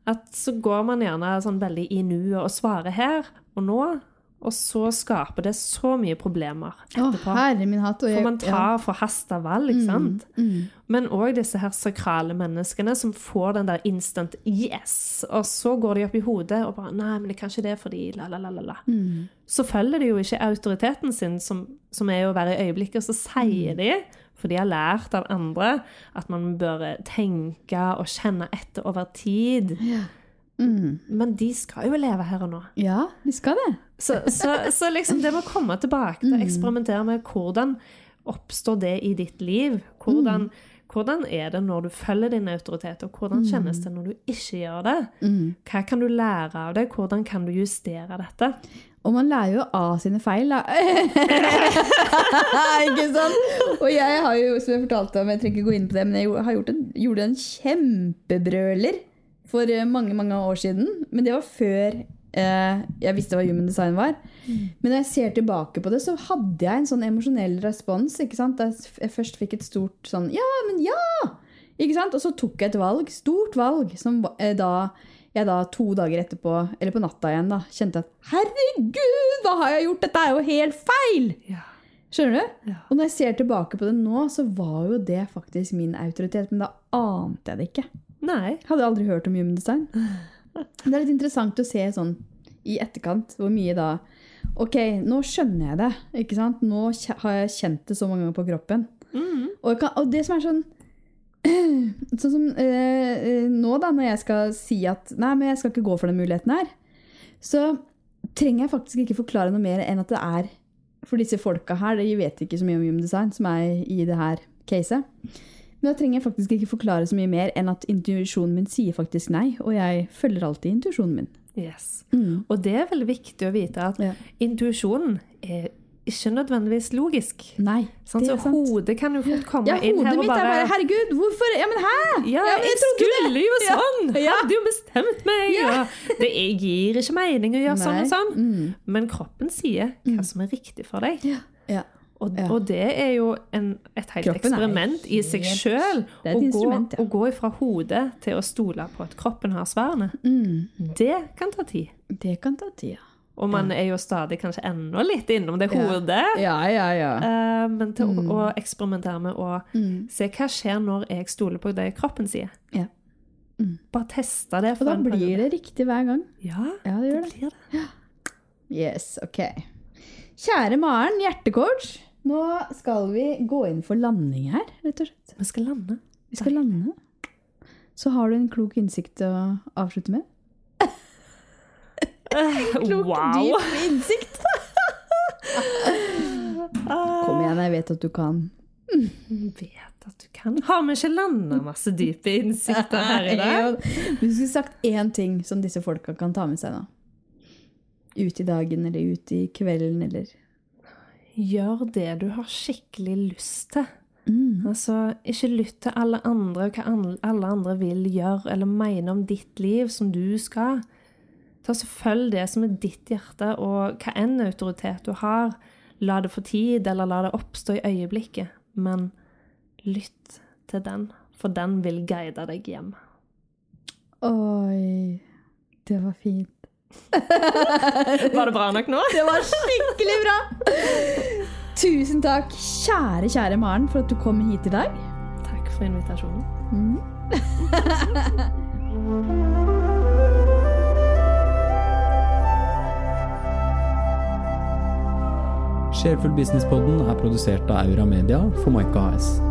Speaker 2: at så går man gjerne sånn veldig i nuet og svarer her og nå, og så skaper det så mye problemer
Speaker 1: Å,
Speaker 2: etterpå.
Speaker 1: herre min hatt. jeg-
Speaker 2: For man tar forhasta valg, ikke sant?
Speaker 1: Mm.
Speaker 2: Men òg disse her sakrale menneskene som får den der instant yes, og så går de opp i hodet og bare Nei, men det kan ikke det fordi la, la, la, la, la.
Speaker 1: Mm.
Speaker 2: Så følger de jo ikke autoriteten sin, som, som er å være i øyeblikket, og så sier de, for de har lært av andre, at man bør tenke og kjenne etter over tid.
Speaker 1: Ja. Mm.
Speaker 2: Men de skal jo leve her og nå.
Speaker 1: ja, de skal det.
Speaker 2: Så, så, så liksom det må komme tilbake til å eksperimentere med hvordan oppstår det i ditt liv? Hvordan, hvordan er det når du følger din autoritet, og hvordan kjennes det når du ikke gjør det?
Speaker 1: Mm.
Speaker 2: Hva kan du lære av det? Hvordan kan du justere dette?
Speaker 1: Og man lærer jo av sine feil, da. ikke sant? Og jeg har jo, som jeg fortalte om, jeg trenger ikke gå inn på det, men jeg har gjort en, gjorde en kjempebrøler for eh, mange, mange år siden. Men det var før eh, jeg visste hva human design var. Men når jeg ser tilbake på det, så hadde jeg en sånn emosjonell respons. Da jeg først fikk et stort sånn Ja, men ja! Ikke sant? Og så tok jeg et valg, stort valg, som eh, da jeg da to dager etterpå, eller på natta igjen, da, kjente at herregud, hva har jeg gjort? Dette er jo helt feil!
Speaker 2: Ja.
Speaker 1: Skjønner du?
Speaker 2: Ja.
Speaker 1: Og når jeg ser tilbake på det nå, så var jo det faktisk min autoritet, men da ante jeg det ikke.
Speaker 2: Nei.
Speaker 1: Hadde aldri hørt om human design. Det er litt interessant å se sånn i etterkant hvor mye da Ok, nå skjønner jeg det. ikke sant? Nå har jeg kjent det så mange ganger på kroppen.
Speaker 2: Mm.
Speaker 1: Og, kan, og det som er sånn Sånn som eh, eh, nå, da, når jeg skal si at nei, men jeg skal ikke gå for den muligheten her, så trenger jeg faktisk ikke forklare noe mer enn at det er for disse folka her, de vet ikke så mye om human design, som er i det her caset. Men da trenger jeg faktisk ikke forklare så mye mer enn at intuisjonen min sier faktisk nei, og jeg følger alltid intuisjonen min.
Speaker 2: Yes. Og det er veldig viktig å vite at
Speaker 1: Ja.
Speaker 2: intuisjonen er ikke nødvendigvis logisk.
Speaker 1: Nei, sånn,
Speaker 2: Så
Speaker 1: sant.
Speaker 2: hodet kan jo fort komme
Speaker 1: Ja,
Speaker 2: inn her og bare Hodet
Speaker 1: mitt er
Speaker 2: bare
Speaker 1: Herregud, hvorfor Ja, men hæ?
Speaker 2: Ja,
Speaker 1: men
Speaker 2: jeg
Speaker 1: jeg
Speaker 2: skulle jo sånn!
Speaker 1: Ja.
Speaker 2: Hadde jo bestemt meg!
Speaker 1: Ja.
Speaker 2: Det gir ikke mening å gjøre sånn og sånn.
Speaker 1: Mm.
Speaker 2: Men kroppen sier hva som er riktig for deg.
Speaker 1: Ja.
Speaker 2: Og,
Speaker 1: Ja.
Speaker 2: og det er jo en, et helt
Speaker 1: Kroppen er
Speaker 2: eksperiment i seg sjøl. Å
Speaker 1: ja.
Speaker 2: å gå fra hodet til å stole på at kroppen har svarene,
Speaker 1: Mm.
Speaker 2: det kan ta tid.
Speaker 1: Det kan ta tid, ja.
Speaker 2: Og man er jo stadig kanskje enda litt innom det hodet.
Speaker 1: Ja, ja, ja.
Speaker 2: uh, men til å, å eksperimentere med å
Speaker 1: Mm.
Speaker 2: se hva skjer når jeg stoler på det kroppen sier.
Speaker 1: Ja. Mm.
Speaker 2: Bare teste det.
Speaker 1: Og da blir
Speaker 2: periode.
Speaker 1: det riktig hver gang.
Speaker 2: Ja,
Speaker 1: Ja, det
Speaker 2: det
Speaker 1: det.
Speaker 2: blir det.
Speaker 1: Yes, ok. Kjære Maren, hjertecoach. Nå skal vi gå inn for landing her, rett og slett.
Speaker 2: Vi skal lande.
Speaker 1: Vi skal lande. Så har du en klok innsikt å avslutte med? en Klok,
Speaker 2: wow!
Speaker 1: dyp innsikt! Kom igjen, jeg vet at du kan.
Speaker 2: Jeg Vet at du kan. Har vi ikke landa masse dype innsikter her i dag?
Speaker 1: Du skulle sagt én ting som disse folka kan ta med seg nå Ut i dagen eller ut i kvelden eller
Speaker 2: Gjør det du har skikkelig lyst til.
Speaker 1: mm.
Speaker 2: Altså, ikke lytt til alle andre, og hva alle andre vil gjøre eller mene om ditt liv som du skal. Ta så Følg det som er ditt hjerte, og hva enn autoritet du har. La det få tid, eller la det oppstå i øyeblikket. Men lytt til den, for den vil guide deg hjem.
Speaker 1: Oi, det var fint.
Speaker 2: Var det bra nok nå?
Speaker 1: Det var skikkelig bra! Tusen takk, kjære, kjære Maren, for at du kom hit i dag.
Speaker 2: Takk for invitasjonen.
Speaker 3: Sjelfull Businesspodden er produsert av Aura Media for Maika AS.